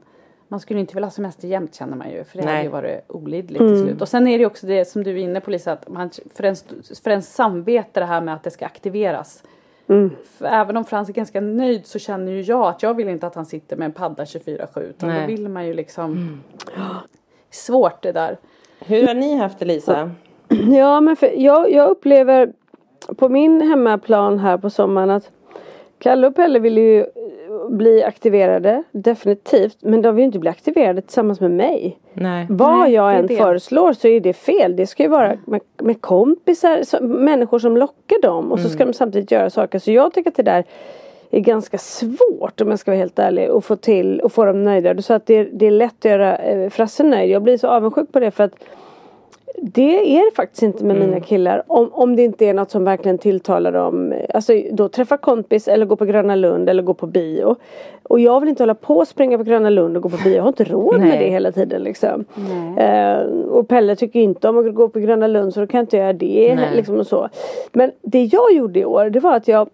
man skulle inte vilja ha semester jämt känner man ju för det hade Nej. ju varit olidligt till slut. Och sen är det också det som du är inne på Lisa att man, för, ens, för ens samvete det här med att det ska aktiveras. För även om Frans är ganska nöjd så känner ju jag att jag vill inte att han sitter med en padda 24-7 utan Nej. då vill man ju liksom Svårt det där. Hur har ni haft det Lisa? Ja men för jag, jag upplever på min hemmaplan här på sommaren att Kalle och Pelle vill ju bli aktiverade definitivt men de vill inte bli aktiverade tillsammans med mig. Nej. Vad Nej, jag än det. föreslår så är det fel. Det ska ju vara med, med kompisar, så, människor som lockar dem och så Mm. ska de samtidigt göra saker. Så jag tycker att det där är ganska svårt om jag ska vara helt ärlig att få till och få dem nöjda. Du sa att det är, det är lätt att göra eh, Frasse nöjd. Jag blir så avundsjuk på det för att det är det faktiskt inte med mina killar. Om, om det inte är något som verkligen tilltalar dem. Alltså då träffa kompis eller gå på Gröna Lund eller gå på bio. Och jag vill inte hålla på och springa på Gröna Lund och gå på bio. Jag har inte råd med det hela tiden liksom. Eh, och Pelle tycker inte om att gå på Gröna Lund så då kan jag inte göra det. Liksom och så. Men det jag gjorde i år det var att jag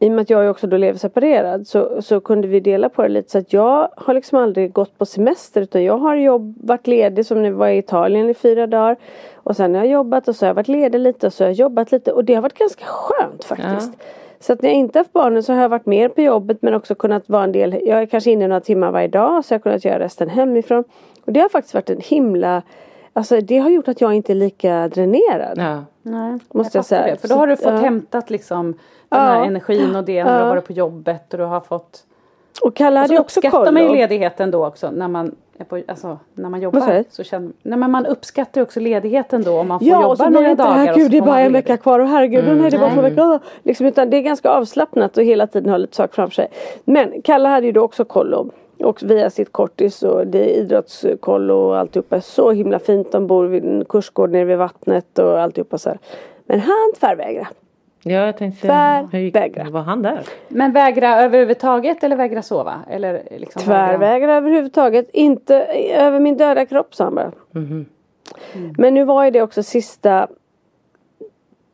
i och med att jag ju också då lever separerad så, så kunde vi dela på det lite så att jag har liksom aldrig gått på semester utan jag har jobb, varit ledig som nu var i Italien i fyra dagar. Och sen har jag jobbat och så har jag varit ledig lite och så har jag jobbat lite och det har varit ganska skönt faktiskt. Så att när jag inte haft barnen så har jag varit mer på jobbet men också kunnat vara en del, jag är kanske inne några timmar varje dag så jag har kunnat göra resten hemifrån. Och det har faktiskt varit en himla, alltså det har gjort att jag inte är lika dränerad. Ja. Nej, Måste jag fattar säga. Det, för då har du fått Ja. hämtat liksom den här Ja. energin och det när du Ja. har varit på jobbet och du har fått Och Kalle Och hade så ju också uppskattar man ju ledigheten då också när man är på, alltså när man jobbar. Så känner, nej men man uppskattar också ledigheten då om man får Ja jobba och så några inte dagar. och herregud så det är bara en vecka kvar och herregud mm. nej det är bara två veckor. Liksom, utan det är ganska avslappnat och hela tiden ha lite saker framför sig. Men Kalle hade ju då också kollo. Och via sitt kortis och det är idrottskollo och alltihopa. Så himla fint. De bor vid en kursgård nere vid vattnet och alltihopa så här. Men han tvärvägrade. Ja, jag tänkte, Tvär- hur gick- vägra. var han där? Men vägra överhuvudtaget eller vägra sova? Eller liksom vägra- Tvärvägrade överhuvudtaget. Inte över min döda kropp sa han bara. Mhm. Men nu var ju det också sista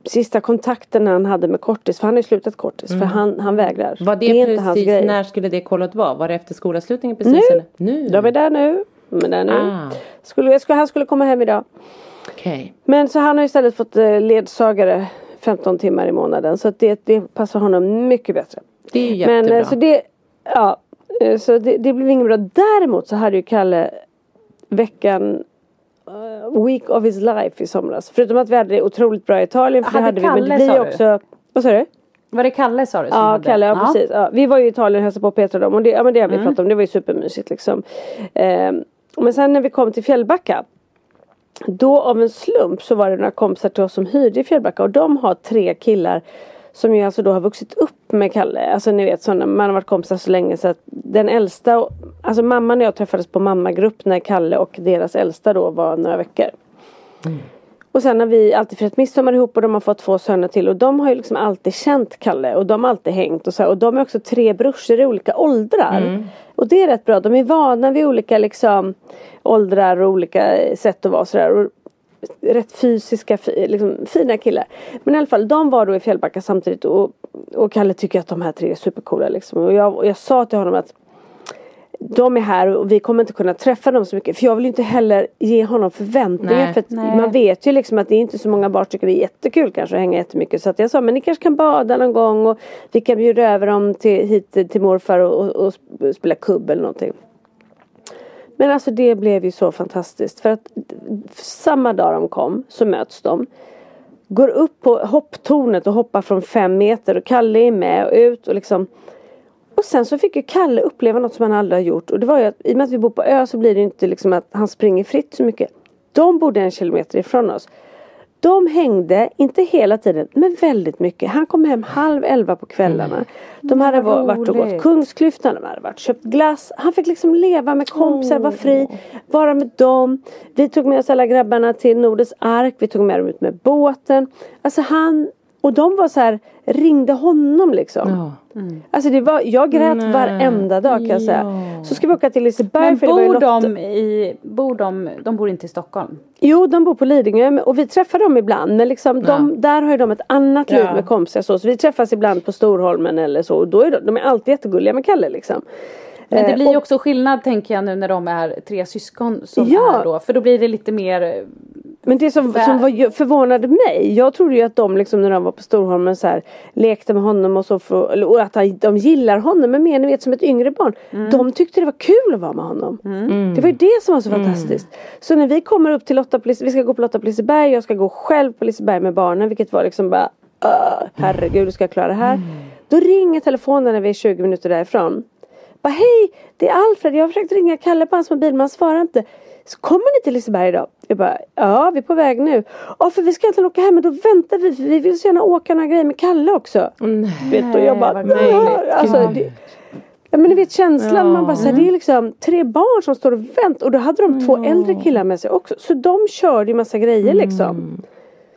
Sista kontakten han hade med kortis. För han har ju slutat kortis. För han, han vägrar. Var det, är inte hans precis, grej. när skulle det kollot vara? Var det efter skolavslutningen precis? Nu. Eller? Nu? De är där nu. De är där nu. Ah, Skulle, jag skulle, han skulle komma hem idag. okej. Men så han har istället fått eh, ledsagare 15 timmar i månaden. Så det, det passar honom mycket bättre. Det är ju Men jättebra. eh, så det, ja, eh, så det, det blev inget bra. Däremot så hade ju Kalle veckan eh, Week of his life i somras. Förutom att vi hade det otroligt bra i Italien. För Hade hade vi, men Kalle, blir sa du? också Vad sa du? Var det Kalle sa du? som Ja, hade- Kalle, ja, precis. Ja, vi var ju i Italien och hälsade på Petra dem och det, ja, men det har vi Mm. pratat om. Det var ju supermysigt liksom. Ehm, men sen när vi kom till Fjällbacka. Då av en slump så var det några kompisar till oss som hyrde i Fjällbacka och de har tre killar Som ju alltså då har vuxit upp med Kalle. Alltså ni vet sådana, man har varit kompisar så länge så att den äldsta, alltså mamman och jag träffades på mammagrupp när Kalle och deras äldsta då var några veckor. Mm. Och sen har vi alltid firat midsommar ihop och de har fått två söner till och de har ju liksom alltid känt Kalle och de har alltid hängt och så här, och de är också tre brorsor i olika åldrar. Och det är rätt bra, de är vana vid olika liksom åldrar och olika sätt att vara sådär. Och rätt fysiska, liksom, fina killar. Men i alla fall, de var då i Fjällbacka samtidigt och, och Kalle tycker att de här tre är supercoola liksom. Och jag, och jag sa till honom att de är här och vi kommer inte kunna träffa dem så mycket. För jag vill inte heller ge honom förväntningar. Nej. för att Nej. man vet ju liksom att det är inte så många barn som tycker det är jättekul kanske att hänga jättemycket. Så att jag sa, men ni kanske kan bada någon gång och vi kan bjuda över dem till, hit till morfar och, och, och sp- spela kubb eller någonting. Men alltså det blev ju så fantastiskt. För att samma dag de kom så möts de. Går upp på hopptornet och hoppar från fem meter och Kalle är med och ut och liksom och sen så fick ju Kalle uppleva något som han aldrig har gjort och det var ju att i och med att vi bor på ö så blir det inte liksom att han springer fritt så mycket. De bodde en kilometer ifrån oss. De hängde, inte hela tiden, men väldigt mycket. Han kom hem halv elva på kvällarna. De hade Mm. vad varit och gått. Kungsklyftan, de hade varit köpt glass. Han fick liksom leva med kompisar, vara fri, vara med dem. Vi tog med oss alla grabbarna till Nordens ark. Vi tog med dem ut med båten. Alltså han, och de var så här, ringde honom liksom. Ja. Alltså det var, jag grät Nej. varenda dag kan jag säga. Ja. Så ska vi åka till Liseberg Men för det var de i, bor de, de bor inte i Stockholm? Jo, de bor på Lidingö och vi träffar dem ibland. Men liksom de, där har ju de ett annat liv Ja. med kompisar så. Så vi träffas ibland på Storholmen eller så. Och då är de, de är alltid jättegulliga med Kalle liksom. Men det Eh, blir ju också skillnad tänker jag nu när de är tre syskon som Ja. är då. För då blir det lite mer eh, Men det som, som var, förvånade mig. Jag trodde ju att de liksom när de var på Storholmen så här, lekte med honom och så. För, och att han- de gillar honom. Men mer ni vet som ett yngre barn. Mm. De tyckte det var kul att vara med honom. Det var ju det som var så fantastiskt. Så när vi kommer upp till Lotta på vi ska gå på Lotta på Liseberg. Jag ska gå själv på Liseberg med barnen. Vilket var liksom bara "Åh, herregud hur ska jag klara det här? Då ringer telefonen när vi är 20 minuter därifrån. Bara hej, det är Alfred. Jag har försökt ringa Kalle på hans mobil men han svarar inte. Så kommer ni till Liseberg idag? Jag bara, ja vi är på väg nu. Ja för vi ska egentligen åka hem men då väntar vi för vi vill så gärna åka några grejer med Kalle också. Vet, och jag bara, vad. "Nej." alltså, det, Ja men ni vet känslan, Ja. man bara så här, det är liksom tre barn som står och väntar och då hade de två äldre killar med sig också. Så de körde ju massa grejer liksom.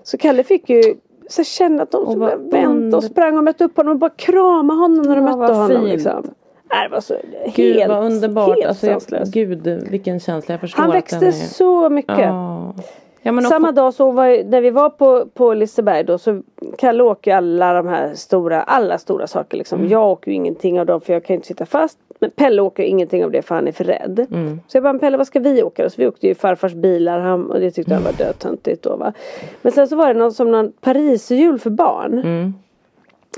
Så Kalle fick ju så känna att de Och under- och sprang och mötte upp honom och bara kramade honom när de Ja, mötte honom. fint. Liksom. Det var så Gud helt, vad underbart. helt Alltså, jag, gud vilken känsla. Jag förstår Han växte så mycket. Ja. Ja, Samma dag så var när vi var på, på Liseberg då så Kalle åker alla de här stora, alla stora saker liksom. Mm. Jag åker ju ingenting av dem för jag kan ju inte sitta fast. Men Pelle åker ingenting av det för han är för rädd. Mm. Så jag bara, "Men Pelle vad ska vi åka då? Så vi åkte ju farfars bilar han, och det tyckte han var dödtöntigt då va. Men sen så var det någon som någon pariserhjul för barn. Mm.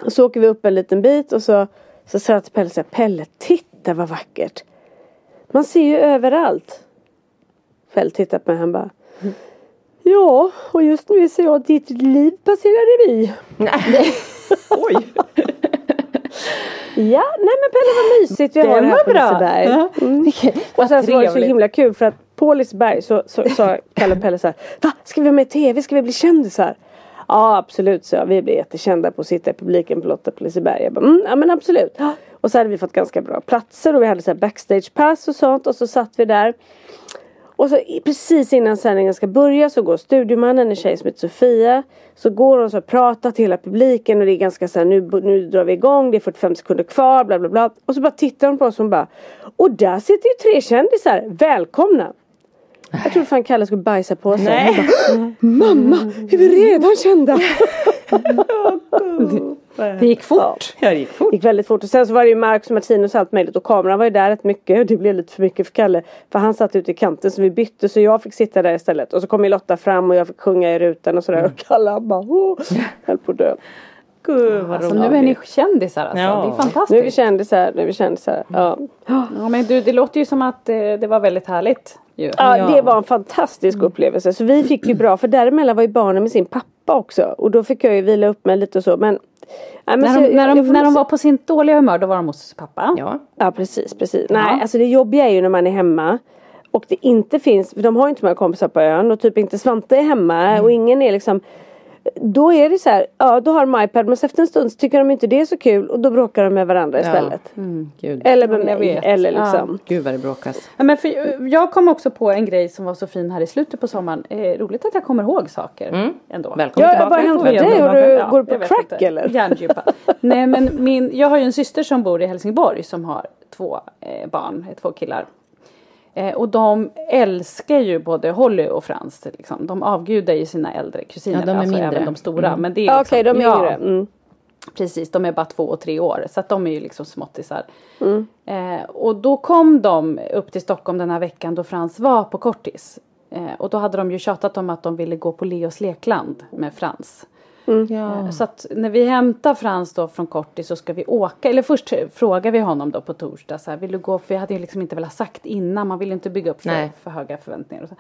Och så åker vi upp en liten bit och så, så sa jag till Pelle så här, Pelle titta vad vackert. Man ser ju överallt. Pelle tittar på mig han bara Ja, och just nu ser jag ditt liv passerar revy. Oj! Ja, nej men Pelle vad mysigt vi har det här på bra. Liseberg. Ja. Mm. Och sen så var det så himla kul för att på Liseberg så så sa Kalle och Pelle så här, Va? Ska vi vara med i TV? Ska vi bli kändisar? Ja absolut så vi blir jättekända på att sitta i publiken på Lotta på Liseberg. Jag bara, mm, ja men absolut. Och så hade vi fått ganska bra platser och vi hade så här backstagepass och sånt och så satt vi där. Och så precis innan sändningen ska börja så går studiomannen, en tjej som heter Sofia. Så går hon och pratar till hela publiken och det är ganska så här, nu, nu drar vi igång, det är 45 sekunder kvar, bla bla bla. Och så bara tittar hon på oss och hon bara Och där sitter ju tre kändisar, välkomna! Jag trodde fan Kalle skulle bajsa på sig. Nej. Bara, Mamma, är vi redan kända? Det gick fort. Jag gick fort. Det gick väldigt fort och sen så var det ju Marcus och Martinus och allt möjligt och kameran var ju där rätt mycket och det blev lite för mycket för Kalle. För han satt ute i kanten så vi bytte så jag fick sitta där istället och så kom ju Lotta fram och jag fick sjunga i rutan och sådär och Kalle han bara åh, höll på att dö. Gud vad Alltså, roligt. nu är ni kändisar alltså. Ja. Det är Nu är vi fantastiskt. kändisar, nu är vi kändisar. Ja. Ja, men du, det låter ju som att eh, det var väldigt härligt. Ju. Ja, Ja. det var en fantastisk upplevelse. Så vi fick ju bra, för däremellan var ju barnen med sin pappa också. Och då fick jag ju vila upp mig lite och så. Men, men När så de, jag- när, de, jag när de var på sin dåliga humör då var de hos pappa. Ja. Ja precis, precis. Nej, Ja. alltså det jobbiga är ju när man är hemma. Och det inte finns, för de har ju inte många kompisar på ön och typ inte Svante är hemma och ingen är liksom Då är det så här, ja då har de iPad men efter en stund så tycker de inte det är så kul och då bråkar de med varandra istället. Gud. Eller med Ja, mig. Eller Ja. liksom. Gud vad det bråkas. Ja, men för, jag kom också på en grej som var så fin här i slutet på sommaren. Eh, roligt att jag kommer ihåg saker ändå. Välkommen Ja, tillbaka. vad hänt med dig? Har du, går du på crack inte. eller? Hjärndjupa. Nej men min, jag har ju en syster som bor i Helsingborg som har två eh, barn, eh, två killar. Eh, och de älskar ju både Holly och Frans. Liksom. De avgudar ju sina äldre kusiner. Ja, de är alltså mindre. även de stora. Men det är Ja, liksom, Okej, de är ja, yngre. Mm. Precis, de är bara två och tre år. Så att de är ju liksom småttisar. Mm. Eh, och då kom de upp till Stockholm den här veckan då Frans var på kortis. Eh, och då hade de ju tjatat om att de ville gå på Leos lekland med Frans. Ja. Så att när vi hämtar Frans då från kortis så ska vi åka. Eller först frågar vi honom då på torsdag. Så här, vill du gå? För jag hade ju liksom inte velat sagt innan. Man vill inte bygga upp för, Nej. för höga förväntningar. Och så.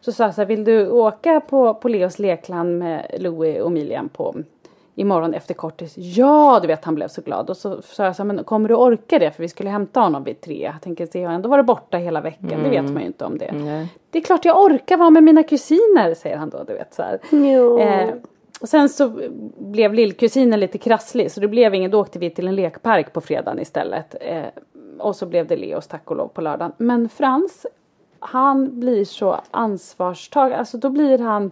så sa jag så här, vill du åka på, på Leos lekland med Louie och Milian på imorgon efter kortis? Ja, du vet han blev så glad. Och så sa jag så här, men kommer du orka det? För vi skulle hämta honom vid tre. Jag tänker, det har ändå varit borta hela veckan. Det vet man ju inte om det. Nej. Det är klart jag orkar vara med mina kusiner, säger han då. Du vet, så här. Jo. Eh, och sen så blev lillkusinen lite krasslig så det blev ingen, då åkte vi till en lekpark på fredagen istället. Eh, och så blev det Leos tack och lov på lördagen. Men Frans, han blir så ansvarstagande, alltså då blir han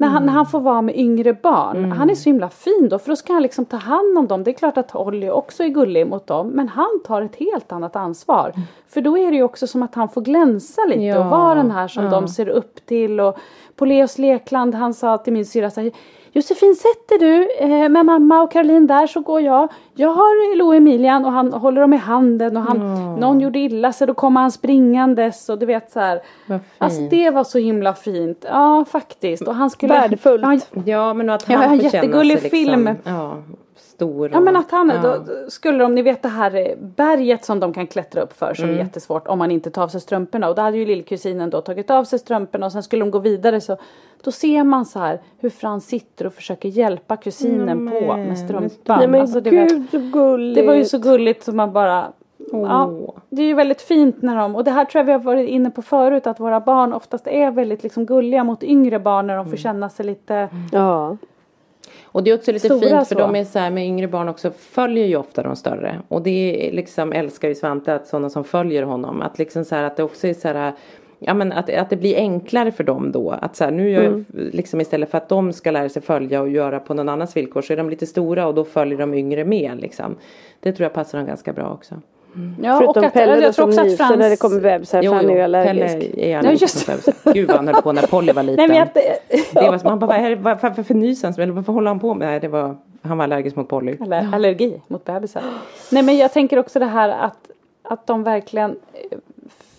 när han, när han får vara med yngre barn, han är så himla fin då för då ska han liksom ta hand om dem. Det är klart att Holly också är gullig mot dem men han tar ett helt annat ansvar. För då är det ju också som att han får glänsa lite Ja, och vara den här som ja. de ser upp till. Och på Leos lekland, han sa till min syrra så här, Josefin sätter du eh, med mamma och Caroline där så går jag. Jag har Lo Emilian och han håller dem i handen och han, någon gjorde illa sig då kommer han springandes och du vet så här. Alltså det var så himla fint. Ja faktiskt. Och han skulle, Värdefullt. Ja, Ja men att Ja, han en får känna jättegullig sig film. Liksom, ja, stor. Ja men att han, ja. då skulle de, ni vet det här eh, berget som de kan klättra upp för som Mm. är jättesvårt om man inte tar av sig strumporna. Och då hade ju lillkusinen då tagit av sig strumporna och sen skulle de gå vidare så då ser man så här hur Frans sitter och försöker hjälpa kusinen på med strumpan. Nej men Alltså, det, var, gud så gulligt. det var ju så gulligt som man bara Ja, Åh. det är ju väldigt fint när de, och det här tror jag vi har varit inne på förut, att våra barn oftast är väldigt liksom gulliga mot yngre barn när de Mm. får känna sig lite Ja. Och det är också lite Stora fint för så. de är så här med yngre barn också följer ju ofta de större. Och det är liksom älskar ju Svante att sådana som följer honom. Att liksom så här att det också är så här Ja men att, att det blir enklare för dem då. Att så här, nu gör jag, liksom istället för att de ska lära sig följa och göra på någon annans villkor så är de lite stora och då följer de yngre med liksom. Det tror jag passar dem ganska bra också. Ja, Förutom och att, Pelle jag tror som också att nyser Frans... när det kommer bebisar för han är ju allergisk. Pelle är Ja, allergisk just mot bebisar. Gud vad han höll på när Polly var liten. Nej men att, Det var, man bara, vad är det, vad, varför förnyas han? Eller varför håller han på med? Nej, det var, han var allergisk mot Polly. Eller allergi mot bebisar. Nej men jag tänker också det här att, att de verkligen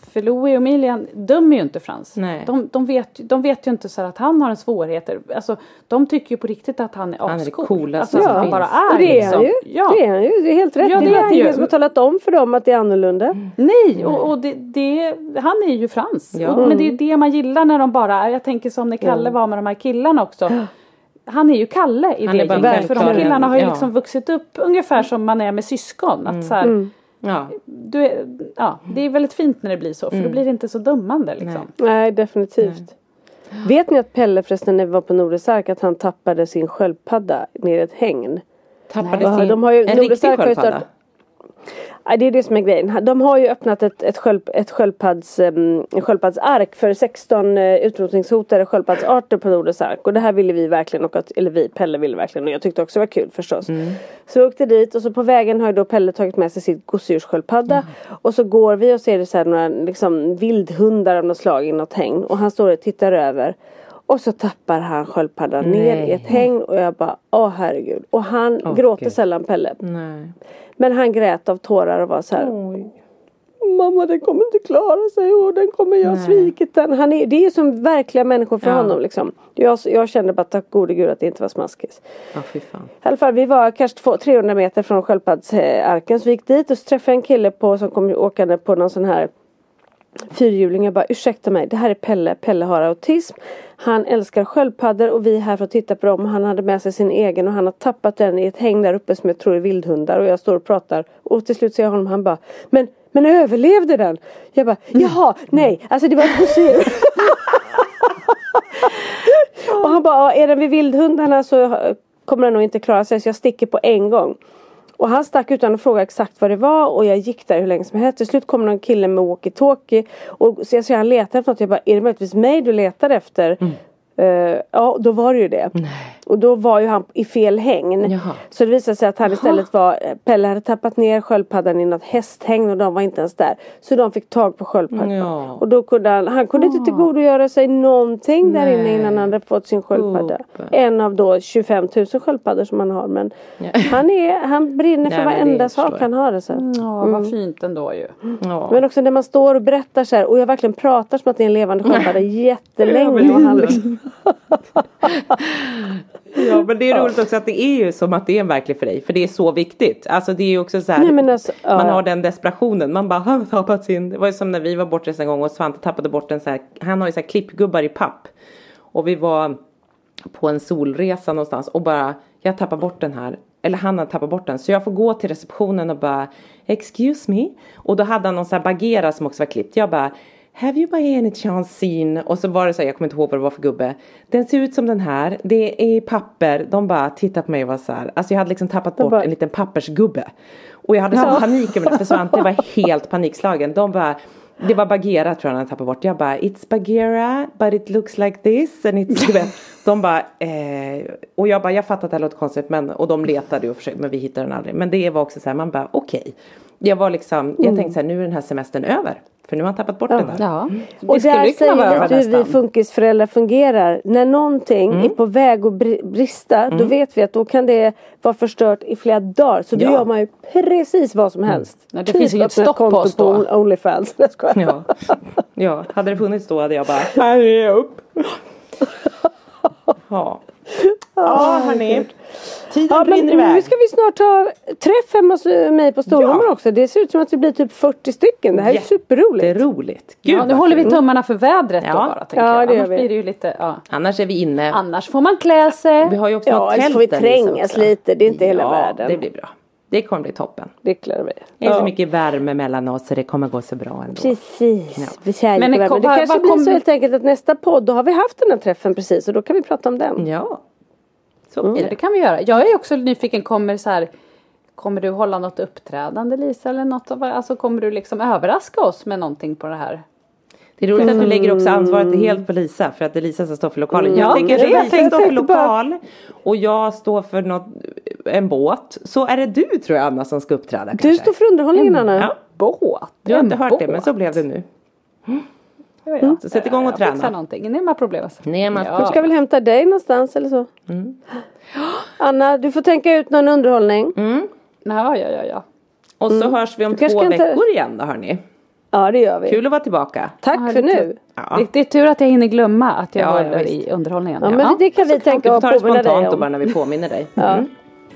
för Louie och Milian dömer ju inte Frans. Nej. De, de, vet, de vet ju inte så här att han har en svårigheter. Alltså, de tycker ju på riktigt att han är Han är det ascool. coolaste alltså, som finns. bara är Och det är liksom. han ju. Ja. Det är han ju. Det är helt rätt. Ja, det det är ingen som har talat om för dem att det är annorlunda. Nej, och, och det, det, han är ju Frans. Ja. Och, men det är det man gillar när de bara är. Jag tänker som när Kalle var med de här killarna också. Han är ju Kalle i Han det är bara gänget. För de killarna har ju Ja. liksom vuxit upp ungefär som man är med syskon. Att så här, Ja. du är, ja, det är väldigt fint när det blir så. För då blir det inte så dömande liksom. Nej, definitivt. Vet ni att Pelle förresten när vi var på Nordisk Ark att han tappade sin sköldpadda ner i ett hägn? Tappade sin, de har ju- en Nordisk riktig sköldpadda. Det är det som är grejen. De har ju öppnat ett, ett, sköld, ett sköldpadds, um, sköldpaddsark för 16 uh, utrotningshotade sköldpaddsarter på Nordisk Ark. Och det här ville vi verkligen, och att, eller vi, Pelle ville verkligen och jag tyckte också det var kul förstås. Så vi åkte dit och så på vägen har ju då Pelle tagit med sig sitt gosedjurssköldpadda. Och så går vi och ser det så här några liksom, vildhundar av något slag i något hägn. Och han står och tittar över. Och så tappar han sköldpaddan ner i ett hägn och jag bara åh herregud. Och han Åh, gråter Gud. sällan Pelle. Nej. Men han grät av tårar och var så här. Mamma den kommer inte klara sig och den kommer jag har svikit den. Han är, det är ju som verkliga människor för Ja. honom liksom. Jag, jag kände bara tack gode gud att det inte var smaskis. Ja fy fan. I alla fall vi var kanske två, 300 meter från sköldpaddsarken så vi gick dit och så träffade jag en kille på, som kom åkande på någon sån här fyrhjuling. Jag bara ursäkta mig det här är Pelle. Pelle har autism. Han älskar sköldpaddor och vi är här för att titta på dem. Han hade med sig sin egen och han har tappat den i ett häng där uppe som jag tror är vildhundar och jag står och pratar och till slut ser jag honom han bara men men överlevde den? Jag bara jaha nej alltså det var ett gosedjur. Och han bara, är den vid vildhundarna så kommer den nog inte klara sig så jag sticker på en gång. Och han stack utan att fråga exakt vad det var och jag gick där hur länge som helst. Till slut kom någon kille med walkie-talkie. Och så jag ser han letar efter något. Jag bara, är det möjligtvis mig du letar efter? Mm. Eh, ja, då var det ju det. Och då var ju han i fel. Jaha. Så det visade sig att han istället var, Pelle hade tappat ner sköldpaddan i något hästhägn och de var inte ens där. Så de fick tag på sköldpaddan. Ja. Och då kunde han, han kunde inte tillgodogöra sig någonting där inne innan han hade fått sin sköldpadda. En av då 25 000 sköldpaddor som han har. Men han, är, han brinner för Nej, varenda sak han har. Alltså. Ja, vad fint ändå ju. Ja. Men också när man står och berättar så här och jag verkligen pratar som att det är en levande sköldpadda jättelänge. Och han liksom, Ja men det är roligt också att det är ju som att det är en verklig för dig. För det är så viktigt. Alltså det är ju också så här. Nej, alltså, man ja. har den desperationen. Man bara har tappat sin. Det var ju som när vi var bortresta en gång och Svante tappade bort en så här. Han har ju så här klippgubbar i papp. Och vi var på en solresa någonstans och bara jag tappar bort den här. Eller han har tappat bort den. Så jag får gå till receptionen och bara Excuse me. Och då hade han någon så här bagera som också var klippt. Jag bara Have you by any chance seen? Och så var det så här, jag kommer inte ihåg vad det var för gubbe. Den ser ut som den här. Det är i papper. De bara tittade på mig och var så här. Alltså jag hade liksom tappat bort bara- en liten pappersgubbe. Och jag hade sån panik över det. För Svante var helt panikslagen. De bara det var Bagheera tror jag han hade tappat bort. Jag bara It's Bagheera but it looks like this. And it's, de bara eh, Och jag bara jag fattar att det här låter konstigt men Och de letade och försökte men vi hittade den aldrig. Men det var också så här man bara okej. Jag var liksom Jag tänkte så här nu är den här semestern över. För nu har han tappat bort den där. Ja. Och Det där säger lite hur vi funkisföräldrar fungerar. När någonting Mm. är på väg att bri- brista då vet vi att då kan det vara förstört i flera dagar. Så då Ja. Mm. gör man ju precis vad som helst. Nej, det finns inget stopp på oss då. Onlyfans. Jag. Ja. ja, hade det funnits då hade jag bara här är jag upp. Ja. Ja hörni. Tiden Ja, brinner iväg. nu ska vi snart ha träff hemma hos eh, mig på Storhammar Ja. också. Det ser ut som att det blir typ 40 stycken. Det här är superroligt. Det är roligt. Gud, Ja, nu håller vi tummarna för vädret då Ja. bara. Tänker Ja, jag. Annars vi. blir det ju lite, ja. Annars är vi inne. Annars får man klä sig. Vi har ju också Ja, något tält får vi trängas lite. Det är inte hela ja, världen. det blir bra. Det kommer bli toppen. Det klarar vi. Det är så Ja. mycket värme mellan oss så det kommer gå så bra ändå. Precis. Vi kärlek Men värme. kom- det kanske vad blir kom- så helt enkelt att nästa podd då har vi haft den här träffen precis och då kan vi prata om den. Ja. Så Ja, blir det det. kan vi göra. Jag är också nyfiken, kommer så här Kommer du hålla något uppträdande Lisa eller något? Alltså kommer du liksom överraska oss med någonting på det här? Det är roligt att du lägger också ansvaret helt på Lisa för att det är Lisa som står för lokalen. Mm. Jag Ja, tänker att jag Lisa tänkte står för inte lokal och jag står för något, en båt. Så är det du tror jag Anna som ska uppträda Du kanske. står för underhållningen Anna. Ja. Båt? Du har inte En hört det båt? men så blev det nu. Ja, ja. Så sätt igång och Jag träna. någonting. Inga problem. alltså. Nej, man- ja. Jag ska väl hämta dig någonstans eller så. Mm. Anna, du får tänka ut någon underhållning. Ja, ja, ja, ja. Och så hörs vi om Du två veckor igen då hörni. Ja, det gör vi. Kul att vara tillbaka. Tack Ja, för det nu. Ja. Det, det är tur att jag hinner glömma att jag Ja, ja, håller visst. i underhållningen. Ja, men det kan vi tänka får och ta det påminna dig spontant och om. bara när vi påminner dig. Ja. Mm.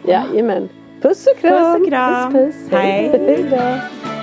Jajamän. Puss och kram. Puss och kram. Puss, puss. Hej. Hej